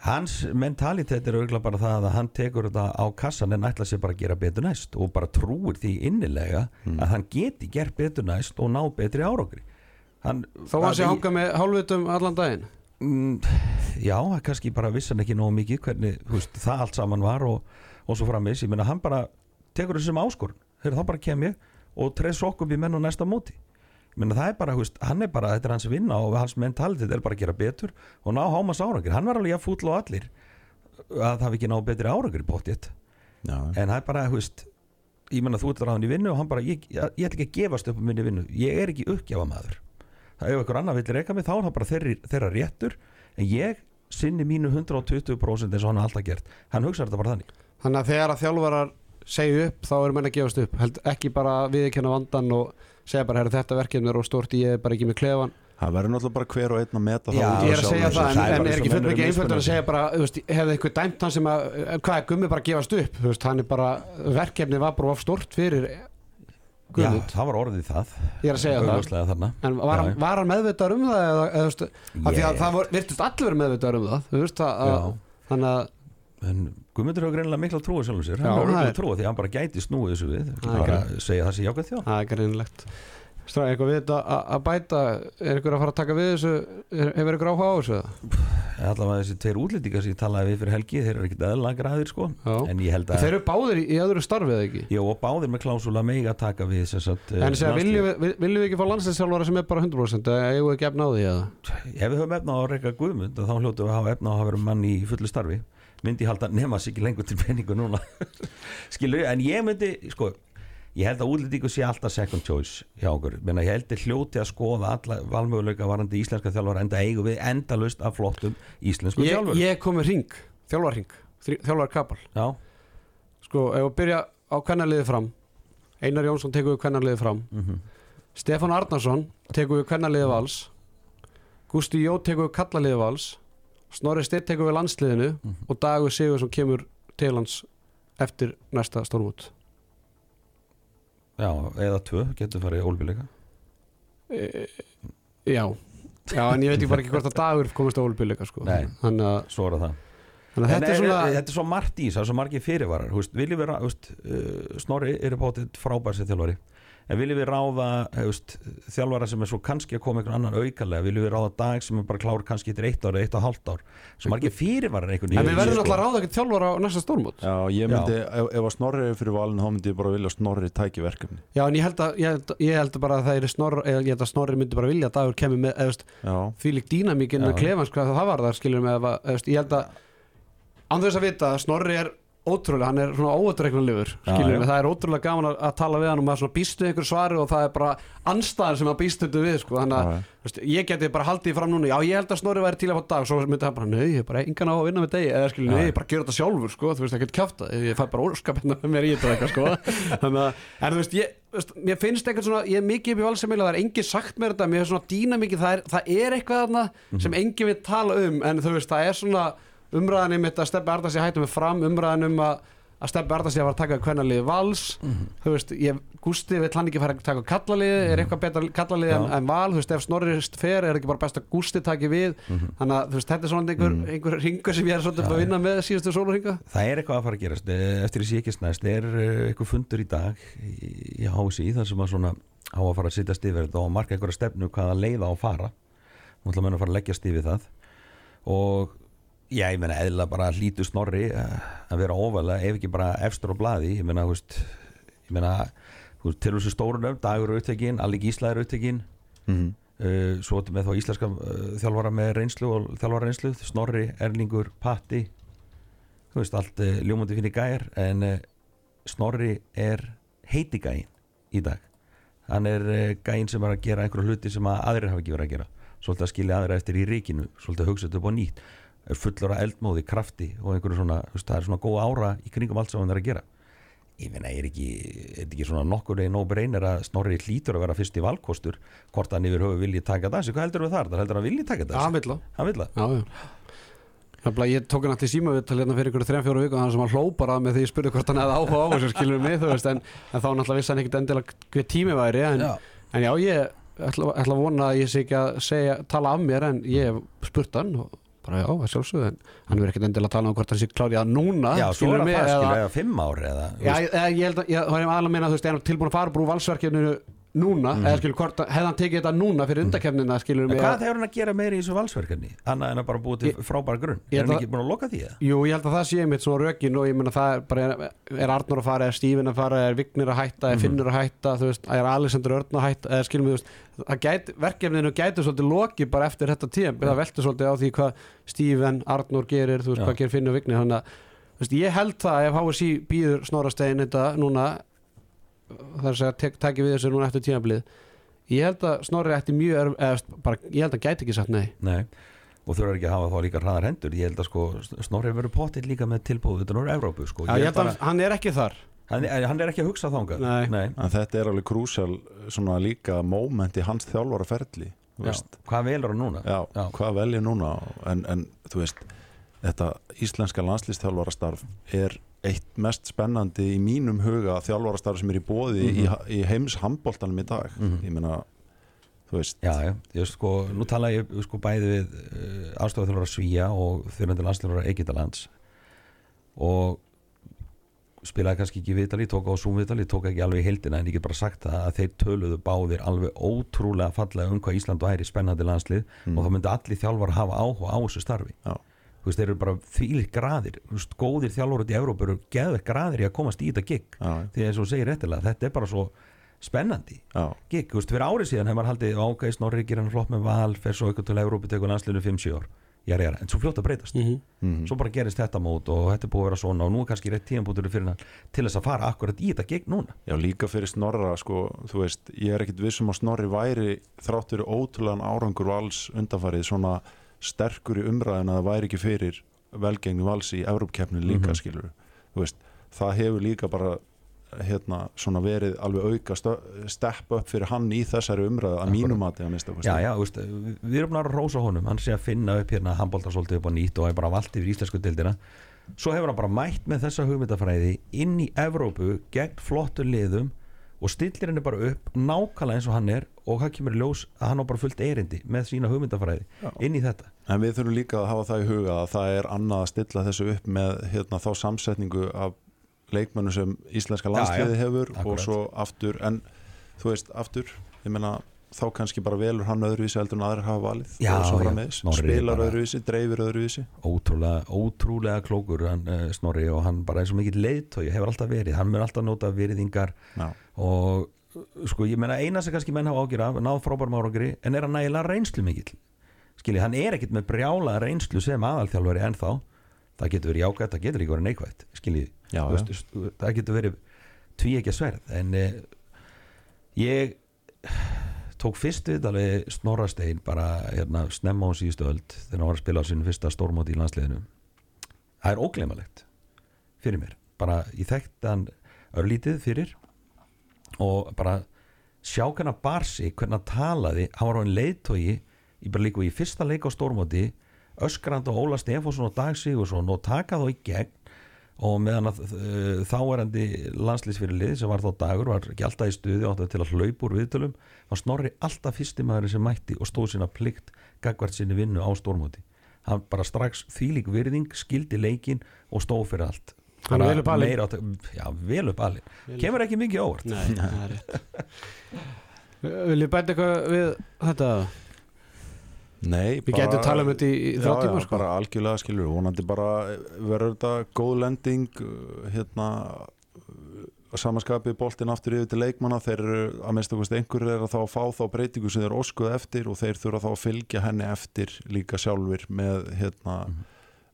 hans mentalitet er auðvitað bara það að hann tekur þetta á kassan en ætla sér bara að gera betur næst og bara trúir því innilega að hann geti gert betur næst og ná betri árangri. Hann, hann sé að í- hanga með hálfvitum allan daginn? Mm, já, kannski bara vissi hann ekki nógu mikið hvernig veist, það allt saman var og, og svo framins, ég meina hann bara tekur þessu sem áskorun, þegar þá bara kem ég og treð sokk upp í menn og næsta móti ég meina það er bara, þú veist, hann er bara þetta er hans vinna og hans mentalitet er bara að gera betur og ná hámas árangri, hann var alveg að fútla og allir að það hafi ekki ná betri árangri bóttið, Já, en það er bara, þú veist ég meina þú ert ráðin í vinnu og hann bara ég, ég, ég ætla ekki að gefast upp um minni vinnu. Ég er ekki uppgjafa maður það ef einhver annar vill reyka mig þá er það bara þeirri, þeirra réttur. En ég sinni mínu 120% eins og hann har alltaf gert. Hann hugsaður þetta bara þannig. Þannig að þegar að þjálfarar segja upp þá eru menn að gefast upp. Held, ekki bara viðkenna vandan og segja bara, herru þetta verkefni er og stort ég er bara ekki með klefan það verður náttúrulega bara hver og einn að meta Já, það ég er að segja það, en, en er ekki fyrir ekki einföldur að segja bara, hefði eitthvað dæmt hann sem að, hvað er gummi bara að gefast upp? Veist, hann er bara, verkefni var bara of stort fyrir já, það var orðið það. Ég er að segja það. Augljóslega þarna. En var, Já, hann, já. var hann meðvitaður um það eða, eða, að Ég- það vor, virtust allir meðvitaður um það þannig að en Guðmundur hefur greinilega mikla trúið sjálfum sér. Hann hefur mikla er- trúið því að hann bara gæti snúið þessu við. Bara segja það sé jákvæð þjá það er greinilegt. Stráði, eitthvað við þetta að- að bæta er ykkur að fara að taka við þessu? Er, hefur ykkur áhuga á þessu eða? allavega þessi tveir útlendingar sem ég talaði við fyrir helgi þeir eru ekkert eðla græðir sko. Já. en ég held að þeir eru báðir í, öðru starfið eða ekki? Jó, og báðir með klásula mega taka við sem sagt, en segja, viljum við, við- viljum við ekki fá landsinsjálfara sem er bara 100% eða eigum við ekki efna á því eða? Ef við höfum efna á að reyka Guðmund þá hljótu við að hafa efna á að hafa mann í fullu starfi myndi ég halda nema sig ekki lengur til peningu núna. [LAUGHS] Skilur, en ég myndi sko, ég held að útlendingu sé alltaf second choice hjá okkur. Menna, ég held að hljóti að skoða alla valmöguleika varandi íslenska þjálfara enda eigum við endalust af flottum íslensku þjálfur ég kom með ring, þjálfarring þjálfar kapal Já, sko, ef við byrja á kvennarliði fram Einar Jónsson tekur við kvennarliði fram mm Stefán Arnarsson tekur við kvennarliði vals Gústi Jó tekur við kallaliði vals Snorri Steinn tekur við landsliðinu Mhm. og Dagur Sigursson kemur til hans eftir næsta stórmút já, eða tvö getur farið ólbíleika e, Já Já, en ég veit ekki bara ekki hvort að Dagur komist á ólbíleika sko. Nei. þannig að, Svo er það þannig þetta er svona þetta er svo margt í, það er svo margir fyrirvarar við, rá- húst, uh, Snorri er bátið frábær sem þjálfari en viljum við ráða húst, þjálfara sem er svo kannski að koma einhvern annan aukalega? Viljum við ráða dag sem er bara klár kannski til eitt ár eða eitt og hálft ár? Svo margir fyrirvarar einhvern En við verðum sko. alltaf að ráða ekki þjálfur á næsta stórmút Já, ég myndi, ef, ef að Snorri er fyrir valinu þá myndi ég bara vilja að Snorri tæki verkefni Já, en ég held að, ég held, ég held bara að það er snorri, ég held að Snorri myndi bara vilja að Dagur kemur með, Já, því lík dýnamíkin með Já. klefans hvað það var þar skilur með, eða, veist, ég held að án þess að vita að Snorri er ótrúlega, hann er svona já. með, það er ótrúlega gaman að, að tala við hann og maður svona býstu einhver svari og það er bara anstæðar sem að býstu þetta við sko, þannig að veist, ég geti bara haldið fram núna, já ég held að Snorri væri til að fá dag og svo myndi hann bara, nau, ég er bara engan á að vinna með degi eða Já. nei, ég bara gera þetta sjálfur sko, þú veist, ekkert kjáta, ég fæ bara óskapinn með mér í þetta eitthvað sko, [LAUGHS] þannig að en þú veist, ég, mér finnst eitthvað svona ég er mikið upp í valsemil það er engin sagt mér þetta mér er svona dýna mikið, það er, það er eitthvað þarna sem engin vil tala um en þú veist, það er svona umræðan um þetta að Steppi Arda sé hættum við fram umræðan um að að Steppi Arda sé að fara að taka hvernalið vals. Þú veist, ég, Gústi vill hann ekki fara að taka kallalið, er eitthvað betra kallalið en, en val, þú veist, ef Snorrist fer er ekki bara best að Gústi taki við? Þannig að þú veist, þetta er svona einhver, einhver ringur sem ég er svolítið að vinna með síðustu sólarringa það er eitthvað að fara að gerast. Eh, eftir þessi ekki snæst er eh, eitthvað fundur í dag í, hási þar sem að svona á að fara að sittast yfir þetta og marka einhverja stefnu hvaða leiða á að fara. Nú ætla menn að fara að leggjast yfir það. Og já, ég meina eðla bara hlítu snorri eh, að vera óvalega ef ekki bara efstur á blaði. Ég meina, veist ég meina, þú til þessu stóru nöfn Dagur er upptekinn, Alli Gísla er upptekinn. Mm uh, svo með þá íslenska uh, þjálfara með reynslu og þjálfara reynslu Snorri, Erlingur, Patti. Þú veist, allt uh, ljómundi fyrir gær en Snorri er heiti gæin í dag. Hann er gæin sem er að gera einhverju hluti sem að aðrir hafa ekki verið að gera. Svolítið að skilja aðra eftir í ríkinu svolítið að hugsa þetta upp á nýtt er fullur af eldmóði, krafti og einhverju svona veist, það er svona góð ára í kringum allt sem hann er að gera ég finna, er ekki, er ekki svona nokkur eða nóg breynir að Snorri hlýtur að vera fyrst í valkostur hvort hann yfir höfu vilji taka þessu, hvað heldur við þar? Það heldur hann vilji taka Já, þessu? hann Hann já Nefnilega, ég tók hann alltaf í síma við til hérna fyrir ykkur þrejum fjóru viku þannig sem hann hló bara með því ég spurði hvort hann hefði áhuga á þessu skilur mig, þú veist, en, en þá náttúrulega vissi hann ekkit endilega hver tími væri en Já. en já, ég ætla, ætla að vona að ég sé ekki að segja, tala af mér en ég spurt hann og bara já, að sjálfsögðu en hann verður ekkit endilega að tala um hvort hann sé klárið að núna Já, svo er það það, eða- fimm ár eða Já, ég, ég held að, ég, það er aðalega að meina, þú veist, er hann tilbúin að fara bara úr núna, eða skilur, hvort, hefði hann tekið þetta núna fyrir undakefnina, skilur mig hvað hefur hann að gera meiri í þessu valsverkefni? Annað en að bara búið til frábæra grunn? Er hann ekki búin að loka því eða? Jú, ég held að það sé mitt svona rökin og ég meina það er bara, er, Arnur að fara, er Stífin að fara, er Vignir að hætta, er Finnur að hætta, þú veist, er Alexander Örn að hætta, eða skilum við, þú veist, það verkefninu gæti svolítið loki bara eftir þetta tíum, það veltur svolítið á því þú að, þú það þetta þar að segja, tek, taki við þessu núna eftir tímablið, ég held að Snorri ætti mjög, erf- eða, þú bara, ég held að gæti ekki sagt nei. Nei Og þurfa ekki að hafa þá líka hraðar hendur Ég held að sko Snorri verður pottitt líka með tilbúð utan úr Evrópu sko Já, ég held að hann er ekki þar. hann, hann er ekki að hugsa þangað Nei. Nei. en þetta er alveg krúsjál svona líka moment í hans þjálfara ferli Já. Hvað velur hann núna? Já, Já. hvað velja núna en, en þú veist þetta íslenska landslýstþjálfarastarf er eitt mest spennandi í mínum huga þjálfarastarf sem er í bóði í, í heims handbóltanum í dag. Mhm. ég meina, þú veist. Já, já, ég veist sko, nú tala ég sko bæði við uh, aðstofað Svíja og þjóðnandi landsljóðara Egyptalands og spilaði kannski ekki viðtali, tók á Zoom viðtali, tók ekki alveg í heildina en ég get bara sagt það að þeir töluðu báðir alveg ótrúlega fallega um hvað Ísland væri spennandi landslið og þá myndi allir þjálfar hafa áhuga á þessu starfi. Já. Þú veist, þeir eru bara þvílir graðir. Þú veist, góðir þjálfar út í Evrópu eru geðvegt graðir í að komast í þetta gig. Já, því eins og segir réttilega, þetta er bara svo spennandi gig, þú veist, fyrir árið síðan hefur maður haldið ágæði Snorri gerir hann flott með val fer svo eitthvað til Európa tekur landslinu 5-7 ár. Jara, jara, en svo fljótt að breytast. Mhm. svo bara gerist þetta mót og þetta er búið að vera svona og nú er kannski rétt tíðanbútur fyrir hann til þess að fara akkurat í þetta gig núna. Já, líka fyrir Snorra sko, þú veist, ég er ekkit vissum að Snorri væri þráttur ótrúlegan árangur vals undanfarið svona sterkur í umræðin að það væri ekki fyrir velgengni vals í Evrópkeppnin líka Mhm. skilur við, það hefur líka bara hérna verið alveg auka stö- step up fyrir hann í þessari umræðu að mínum mati að mista já, já, veist, við- erum bara að rósa honum. Hann sé að finna upp hérna handbólta svolítið upp á nýtt og er bara vald yfir íslensku dildina svo hefur hann bara mætt með þessa hugmyndafræði inn í Evrópu gegn flottu liðum og stillir henni bara upp nákvæmlega eins og hann er og það kemur í ljós að hann á bara fullt erindi með sína hugmyndafræði Já. inn í þetta En við þurfum líka að hafa það í huga að það er annað að stilla þessu upp með hérna, þá samsetningu af leikmönnum sem íslenska landsliði hefur og akkurat. svo aftur, en þú veist, aftur, ég meina þá kannski bara velur hann öðruvísi heldur en aðrir hafa valið Já, og já, spilar öðruvísi, dreifir öðruvísi. Ótrúlega, ótrúlega klókur hann, uh, Snorri og hann bara eins og mikill leiðtói hefur alltaf verið, hann mun alltaf nota veriðingar og sko ég meina eina sem kannski menn hafa ágjur af náð frábærum árangri en er hann nægilega reynslu mikill? Skilji, hann er ekkit með brjála reynslu sem aðalþjálfari ennþá. Það getur verið jákvætt, það getur ekki verið neikvætt skilji, það getur verið tví ekki að sverð en uh, ég tók fyrst við alveg Snorrastein bara hérna, snemma á síðustu öld þegar hann var að spila á sinu fyrsta stórmóti í landsliðinu. Það er ógleimalegt fyrir mér, bara ég þekkti hann örlítið fyrir og bara sjá hvernig hann bar sig, hvernig hann talaði hann var á einn leiðtogi í bara líka í fyrsta leik á stórmóti öskrand og Óla Stefánsson og Dag Sigursson og taka þá í gegn og meðan að uh, þáerandi landslýsfyrirlið sem var þá dagur var ekki alltaf í stuði átt til að hlaupa úr viðtölum var Snorri alltaf fyrsti maðurinn sem mætti og stóð sína plikt gagvart sinni vinnu á stórmóti. Hann bara strax þvílík virðing skildi leikin og stóð fyrir allt. Hann vel upp átt- já, vel upp alveg kemur ekki mikið óvart. Nei, það er rétt. [LAUGHS] Viljið bæta eitthvað við þetta? Nei, Við gætum talað um þetta í, Já, þrjá já, tíma sko. bara algjörlega skilur vonandi bara verður þetta góð lending uh, hérna uh, samanskapi boltin aftur yfir til leikmanna. Þeir eru að minnst okkur einhverjir er að þá að fá þá breytingu sem þeir óskuð eftir og þeir þurfa þá að fylgja henni eftir líka sjálfur með, hérna,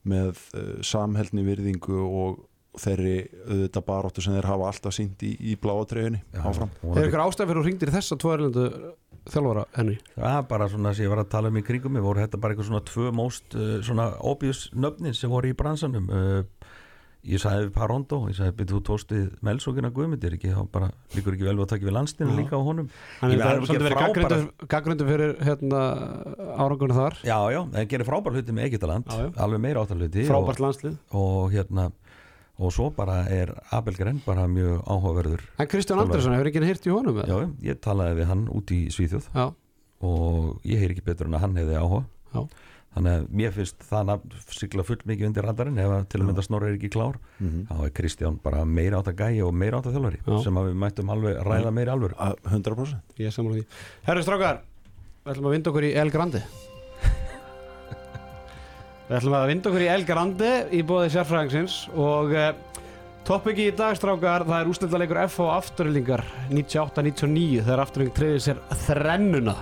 með uh, samheldni virðingu og þeirri auðvitað baróttu sem þeir hafa alltaf sínt í, í bláatreyjunni áfram. Er ykkur ástæð fyrir að ringdir þessa tvo erlendu þjálfara henni? Það er bara svona sem ég var að tala um í kringum Ég voru þetta bara eitthvað svona tvö most uh, svona obvious nöfnin sem voru í bransanum? Uh, Ég sagði við Parondo Ég sagði, byrju, þú tóstið melsókina guðmyndir ekki, þá bara líkur ekki vel við að taka við landstinu líka á honum. Hann Ég er meina, hann svolítið verið gagnrýndur fyrir hérna, árangurinn þar. Já, já, það gerir frábær hluti með Já, já. alveg meira áttar hluti frábært landslið. og hérna og svo bara er Abel Grenn bara mjög áhugaverður En Kristján Andersson hefur ekki hýrt í honum? Já, ég talaði við hann út í Svíþjóð. Já, og ég heyr ekki betur en að hann hefði áhuga. Já. þannig að mér finnst það nafn sigla full mikið undir radarinn ef að til að mynda Snorri er ekki klár. Mm þá er Kristján bara meira átt að gæja og meira átt að þjálfari Já. sem að við mættum alveg ræða meira alveg 100% ég er saman því. Herru strákar, við ætlum að vinda okkur í El Grande Við ætlum að vinda okkur í El Grande í bóði sérfræðingsins og uh, toppiki í dag strákar það er ústildaleikur FH afturöldingar 98-99 þegar afturölding treyði sér þrennuna.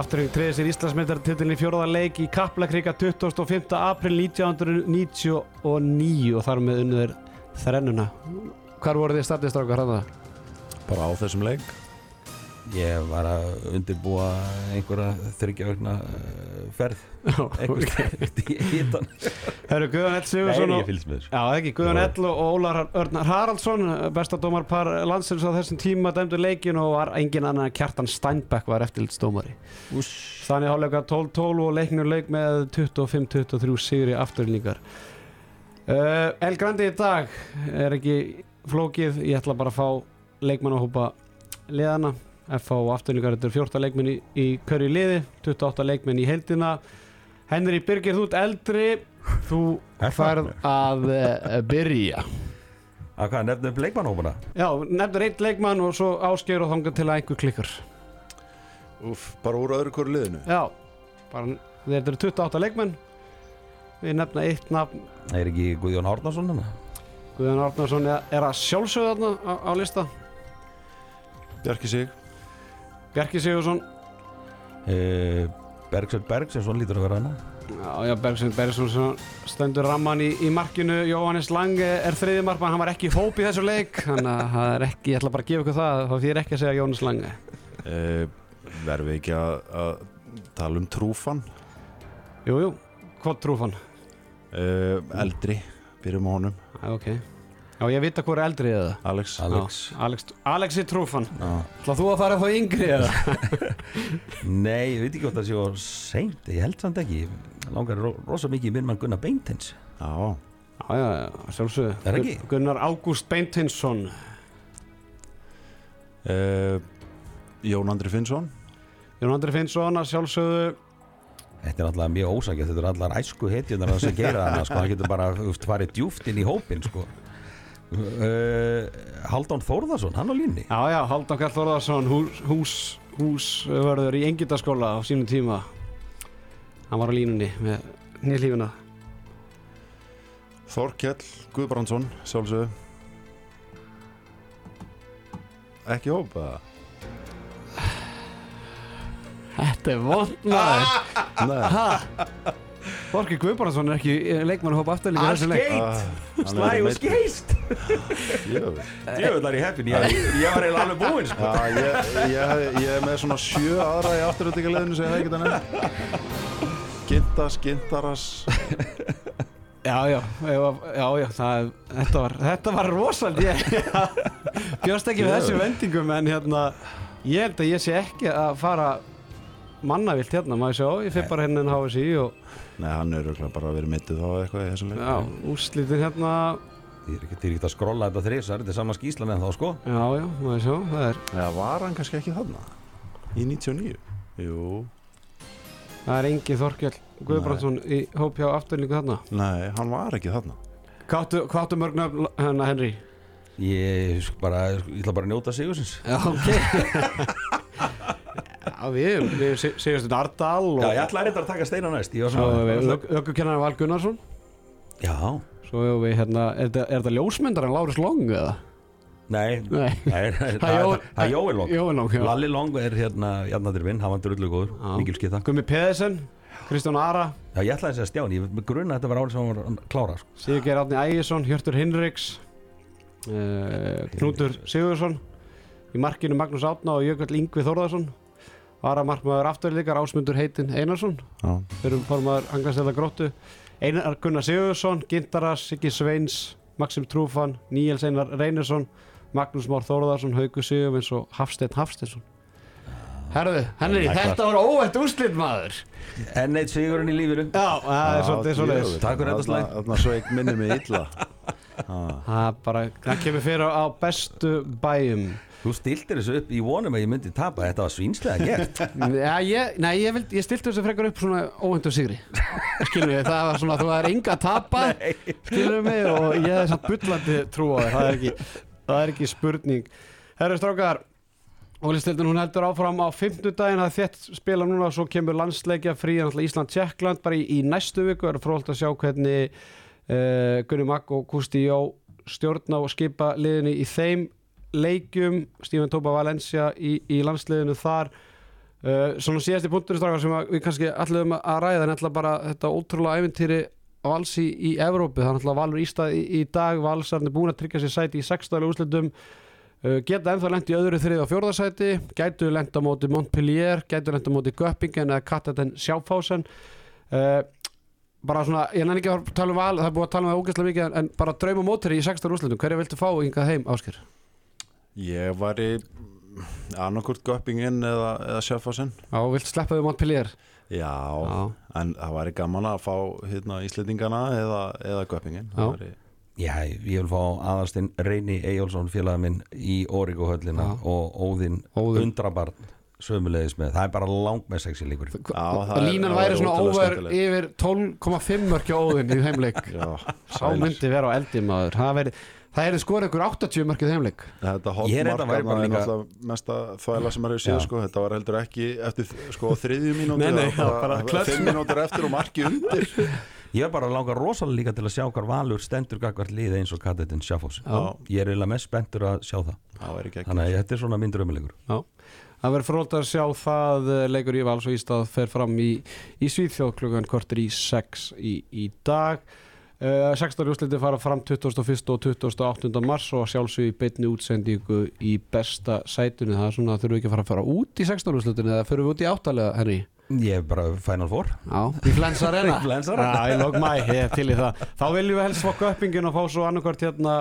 Afturölding treyði sér Íslandsmyndartitilin í fjóraða leik í Kaplakrika 25. april 1999 og þar með unnur þrennuna. Hvar voru þið startið strákar hann bara á þessum leik. Ég var að undirbúa einhverja þryggja vegna ferð. Það? í hitan Herru Guðan Ell Sigursson þessu. Já, ekki, Guðan. Ell og Ólar Örnar Haraldsson bestadómar par landsins á þessum tíma dæmdu leikin og var engin annan en Kjartan Steinbeck var eftirlitsdómari. Þannig hálfleika 12-12 og leiknur leik með 25-23 sigri afturlíkar uh, El Grandi í dag er ekki flókið. Ég ætla bara að fá leikmann að hópa liðana FH og afturlíkar þetta er 14 leikmenn í, í hverju liði 28 leikmenn í heildina. Henry Birgir, þú ert eldri. Þú það? færð að uh, byrja. Að hvað, nefnum leikmannhópuna Já, nefnir eitt leikmann og svo ásker og þangar til að einhver klikkar. Úf, bara úr öðru hverju liðinu? Já, bara þetta eru 28 leikmenn. Við nefna eitt nafn. Er ekki Guðjón Árnason hana? Guðjón Árnarsson er að sjálfsögða á, á lista. Bjarki sig Bjarki Sigursson Uh, Bergsveit Bergsson lítur að vera hana Já, já, Bergsson Bergsson stendur ramman í, í markinu. Jóhannes Lange er þriði markmann, hann var ekki í hóp í þessu leik þannig að það er ekki, ég ætla bara að gefa ykkur það þá er ekki að segja Jóhannes Lange. Uh, Verðum við ekki að, að tala um trúfan? Jú, jú, hvað trúfan? uh, Eldri, byrjum á honum. Já, ok Já, ég vita hvað er eldri eða. Alex. Alex. Alex, Alexi Trúfan. Já. ætla þú að fara þá yngri eða? [LAUGHS] Nei, ég veit ekki hvort það sé á seint. Ég held samt ekki. Langar ro rosa mikið í minn mann Gunnar Beintens Já, Já, já, já, sjálfsögðu. Er ekki? Gun- Gunnar Ágúst Beintinsson uh, Jón Andri Finnsson. Jón Andri Finnsson að sjálfsögðu. Þetta er alltaf mjög ósækjast Þetta er allar æsku hetjunar að það gera hana sko. Hann getur bara farið djúft inn í hópin sko. Uh, Haldán Þórðarsson Hann á línni. Já, já, Halldór Kall Þórðarsson hús, hús, í Engildaskóla á sínum tíma. Hann var á línunni með nýllífuna Þorkjell Guðbrandsson Sjálfsög Ekki hópa. Þetta er vond maður. Nei, Þorki Guðbaransson er ekki leikmann að hópa afturlíka þessu leik. Hann Slæ og skeist. Jöfull. Djöfullar í heppin Ég, ég var eiginlega alveg búinn sko. Já, ég, ég, ég er með svona sjö aðra í afturöldingarleðinu sem ég hef ekki þannig Gintas, Gintaras Já, já, já, já, já það, þetta, var, þetta var rosald ég bjóst ekki við þessu vendingum en hérna, ég held að ég sé ekki að fara mannavilt hérna, maður sjá, ég fyrir bara hérna en HSI og Nei, hann er bara verið mittið á eitthvað í þessum leik. Já, úrslitin hérna Ég er ekki til að skrolla þetta þrísar Þetta er sama skýslan en þá sko. Já, já, maður sjá, það er Já, var hann kannski ekki þarna? Í 99? Jú. Það er engin Þorkjell Guðbrandsson í hóp hjá afturlíku þarna. Nei, hann var ekki þarna. Hváttu, hváttu mörgna hérna Henry Ég, sk- bara, ég ætla bara að njóta sigursins. Já, ok. [LAUGHS] Já, við, við þetta Ardal og Já, ég ætla að reynda að taka steina næst Ég var svo svona við ökkukennar Val Gunnarsson. Já, Svo hefur við hérna, er þetta, er þetta ljósmyndar en Lárus Long eða? Nei, Nei. nei, Það er Jói- Long. Jói Long, já. Lalli Long er hérna Jarnadir vinn, hann var drullu góður, mikil skita. Gummi Pedersen, Kristján Ara. Já, ég ætlaði að segja Stjáni, ég með grunna að þetta var árið sem hann var klára sko. Sigurgeir Átni Ægisson, Hjörtur Hinriks Knútur Sigursson í markinu Magnús Átna og Jökull Ingvi Þórðarsson Varamarkmaður afturlíkar Ásmundur Heitin Einarsson. Já. fyrir formaður Angastella Gróttu Einar Gunnar Sigursson, Gintaras, Siggi Sveins Maxim Trúfan, Níels Einar Reynersson Magnús Már Þórðarsson, Hauku Sigurvins og Hafsteinn Hafsteinsson. Herðu, er þetta var óvænt úrslit maður. En eitt sigurinn í lífinu. Já, það er svolítið Takk fyrir þetta slag. Þannig að sveik minni mig illa. [LAUGHS] Það bara, það kemur fyrir á bestu bæjum. Þú stiltir þessu upp í vonum að ég myndi tapa Þetta var svínslega gert. [LAUGHS] Já, ég, nei, ég, vild, ég stilti þessu frekar upp svona óhendur sigri. Skilur við, það var svona þú er enga að tapa Skilur mig og ég er samt bullandi trú á þér það er ekki, það er ekki spurning. Herru strákar Ólistildin hún heldur áfram á fimmtudaginn að þett spila núna og svo kemur landsleikja frí Ísland-Tjekkland bara í, í næstu viku er frólt að sjá hvernig uh, Gunni Magg og Kusti Jó stjórna og skipa liðinu í þeim leikjum, Stífan Tópa Valencia í, í landsliðinu þar. Uh, svona síðasti punktur sem að við kannski allir að ræða en ætla bara þetta ótrúlega æfintýri á alls í, í Evrópu, er náttúrulega Valur Ístað í, í dag, Valsarni búin að tryggja sér sæti í sextælu úrslitum. Uh, geta ennþá lent í öðru þrið og fjórðarsæti gætu lent á móti Montpellier gætu lent á móti Göppingen eða Kattaten Sjáfásen. Uh, bara svona, ég nenni ekki að tala um val það er búið að tala um það ógæslega mikið en, bara drauma mótir í 16 úrslitum, hverja viltu fá hingað heim Áskir? Ég var í annarkurt göppingin eða, eða sjöfásin Já, viltu sleppa við Montpellier? Já, Já. en það væri gaman að fá hérna, íslendingana eða, eða göppingin væri, Já, ég vil fá aðalstinn Reyni Eyjólfsson félagið minn í Origo höllina og Óðinn Óðinn. Undrabarn sömulegis með, það er bara langt með sexi líkur er- Línan væri svona skemmtilegt. yfir 12,5 mörkja óðin í heimleik Já, Sá sælir. myndi vera á eldi maður Það veri, það er skorið ykkur 80 mörkið heimleik Þetta er þetta væri bara er líka- mesta þvæla sem hefur séð Já. sko. Þetta var heldur ekki eftir sko, þriðju mínúti var. Fimm mínútur eftir og marki undir Ég er bara að langa rosalega líka til að sjá hvar Valur stendur gagvart liði eins og Kadetin Sjáfós Já. Ég er eiginlega mest spenntur að sjá það Það væri ekki Þannig að þetta er svona minn drömmulegur Já, það verður frólt að sjá það eh, leikur í Vals og Ístað fer fram í, í Svíþjóð klukkan kortur í 6 í, í dag uh, 16. úrsliti fara fram 21. og 28. mars og sjálfsög í beinni útsendingu í besta sætunni það er svona að þurfum við ekki að fara að fara út í 16. úrslitinu eða fyrir við út í áttalega, Henry Ég er bara Final Four Já, í Flens Arena [LAUGHS] Í Flens Arena. Já, í lók mæ, ég er til í það Þá viljum við helst fokka uppingin og fá svo annarkvart hérna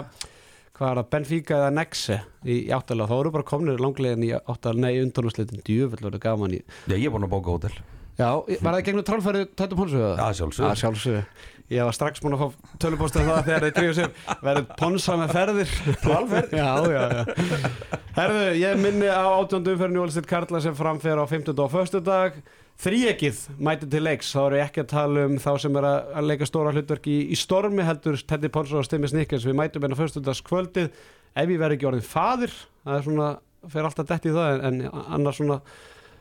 hvað er það, Benfica eða Nexe í, áttalega, þá eru bara komnir langlegin í áttalega, nei, undanúslitin, djöfull verður gaman í Já, ég er búin að bóka hótel Já, var það gegnum trálfæri Tættum Ponsu eða? Já, sjálfsögðu. Já, sjálfsögðu Ég var strax búin að fá tölupósta það þegar þeir tríu sér verður ponsa með ferðir Trálferð? Já, já, já Herðu, ég minni á átjöndu umferðinu Karla sem framfer á 15. og 1. dag Þríekið mæti til leiks. Þá eru ekki að tala um þá sem er að að leika stóra hlutverk í, í stormi heldur Teddy Ponsa og Stimmi Snikkens við mætum hérna 1. dags kvöldið ef ég verð ekki orðin fadir það er svona, fer alltaf dett í það en, en annars svona,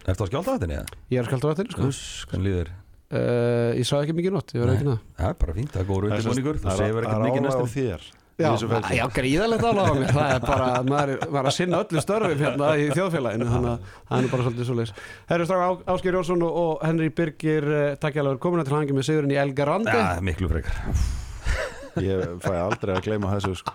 Eftir að skjálta þetta niður ég er þetta sko. Uss, hvernig líður Uh, ég sá ekki mikið nótt, ég verði ekki það Það er bara fínt, það er góður undirbúningur. Þú Það segir er ekkert mikið næstum Já, já gríðalegt álag á mér. Það er bara, maður er, maður er að sinna öllu störfum hérna í þjóðfélaginu þannig að það er bara svolítið svo leis Herru strák Ásker Jónsson og- og Henry Birgir uh, takkjalagur komuna til hangi með sigurinn í Elgarandi Já, miklu frekar. Ég fæ aldrei að gleyma þessu sko.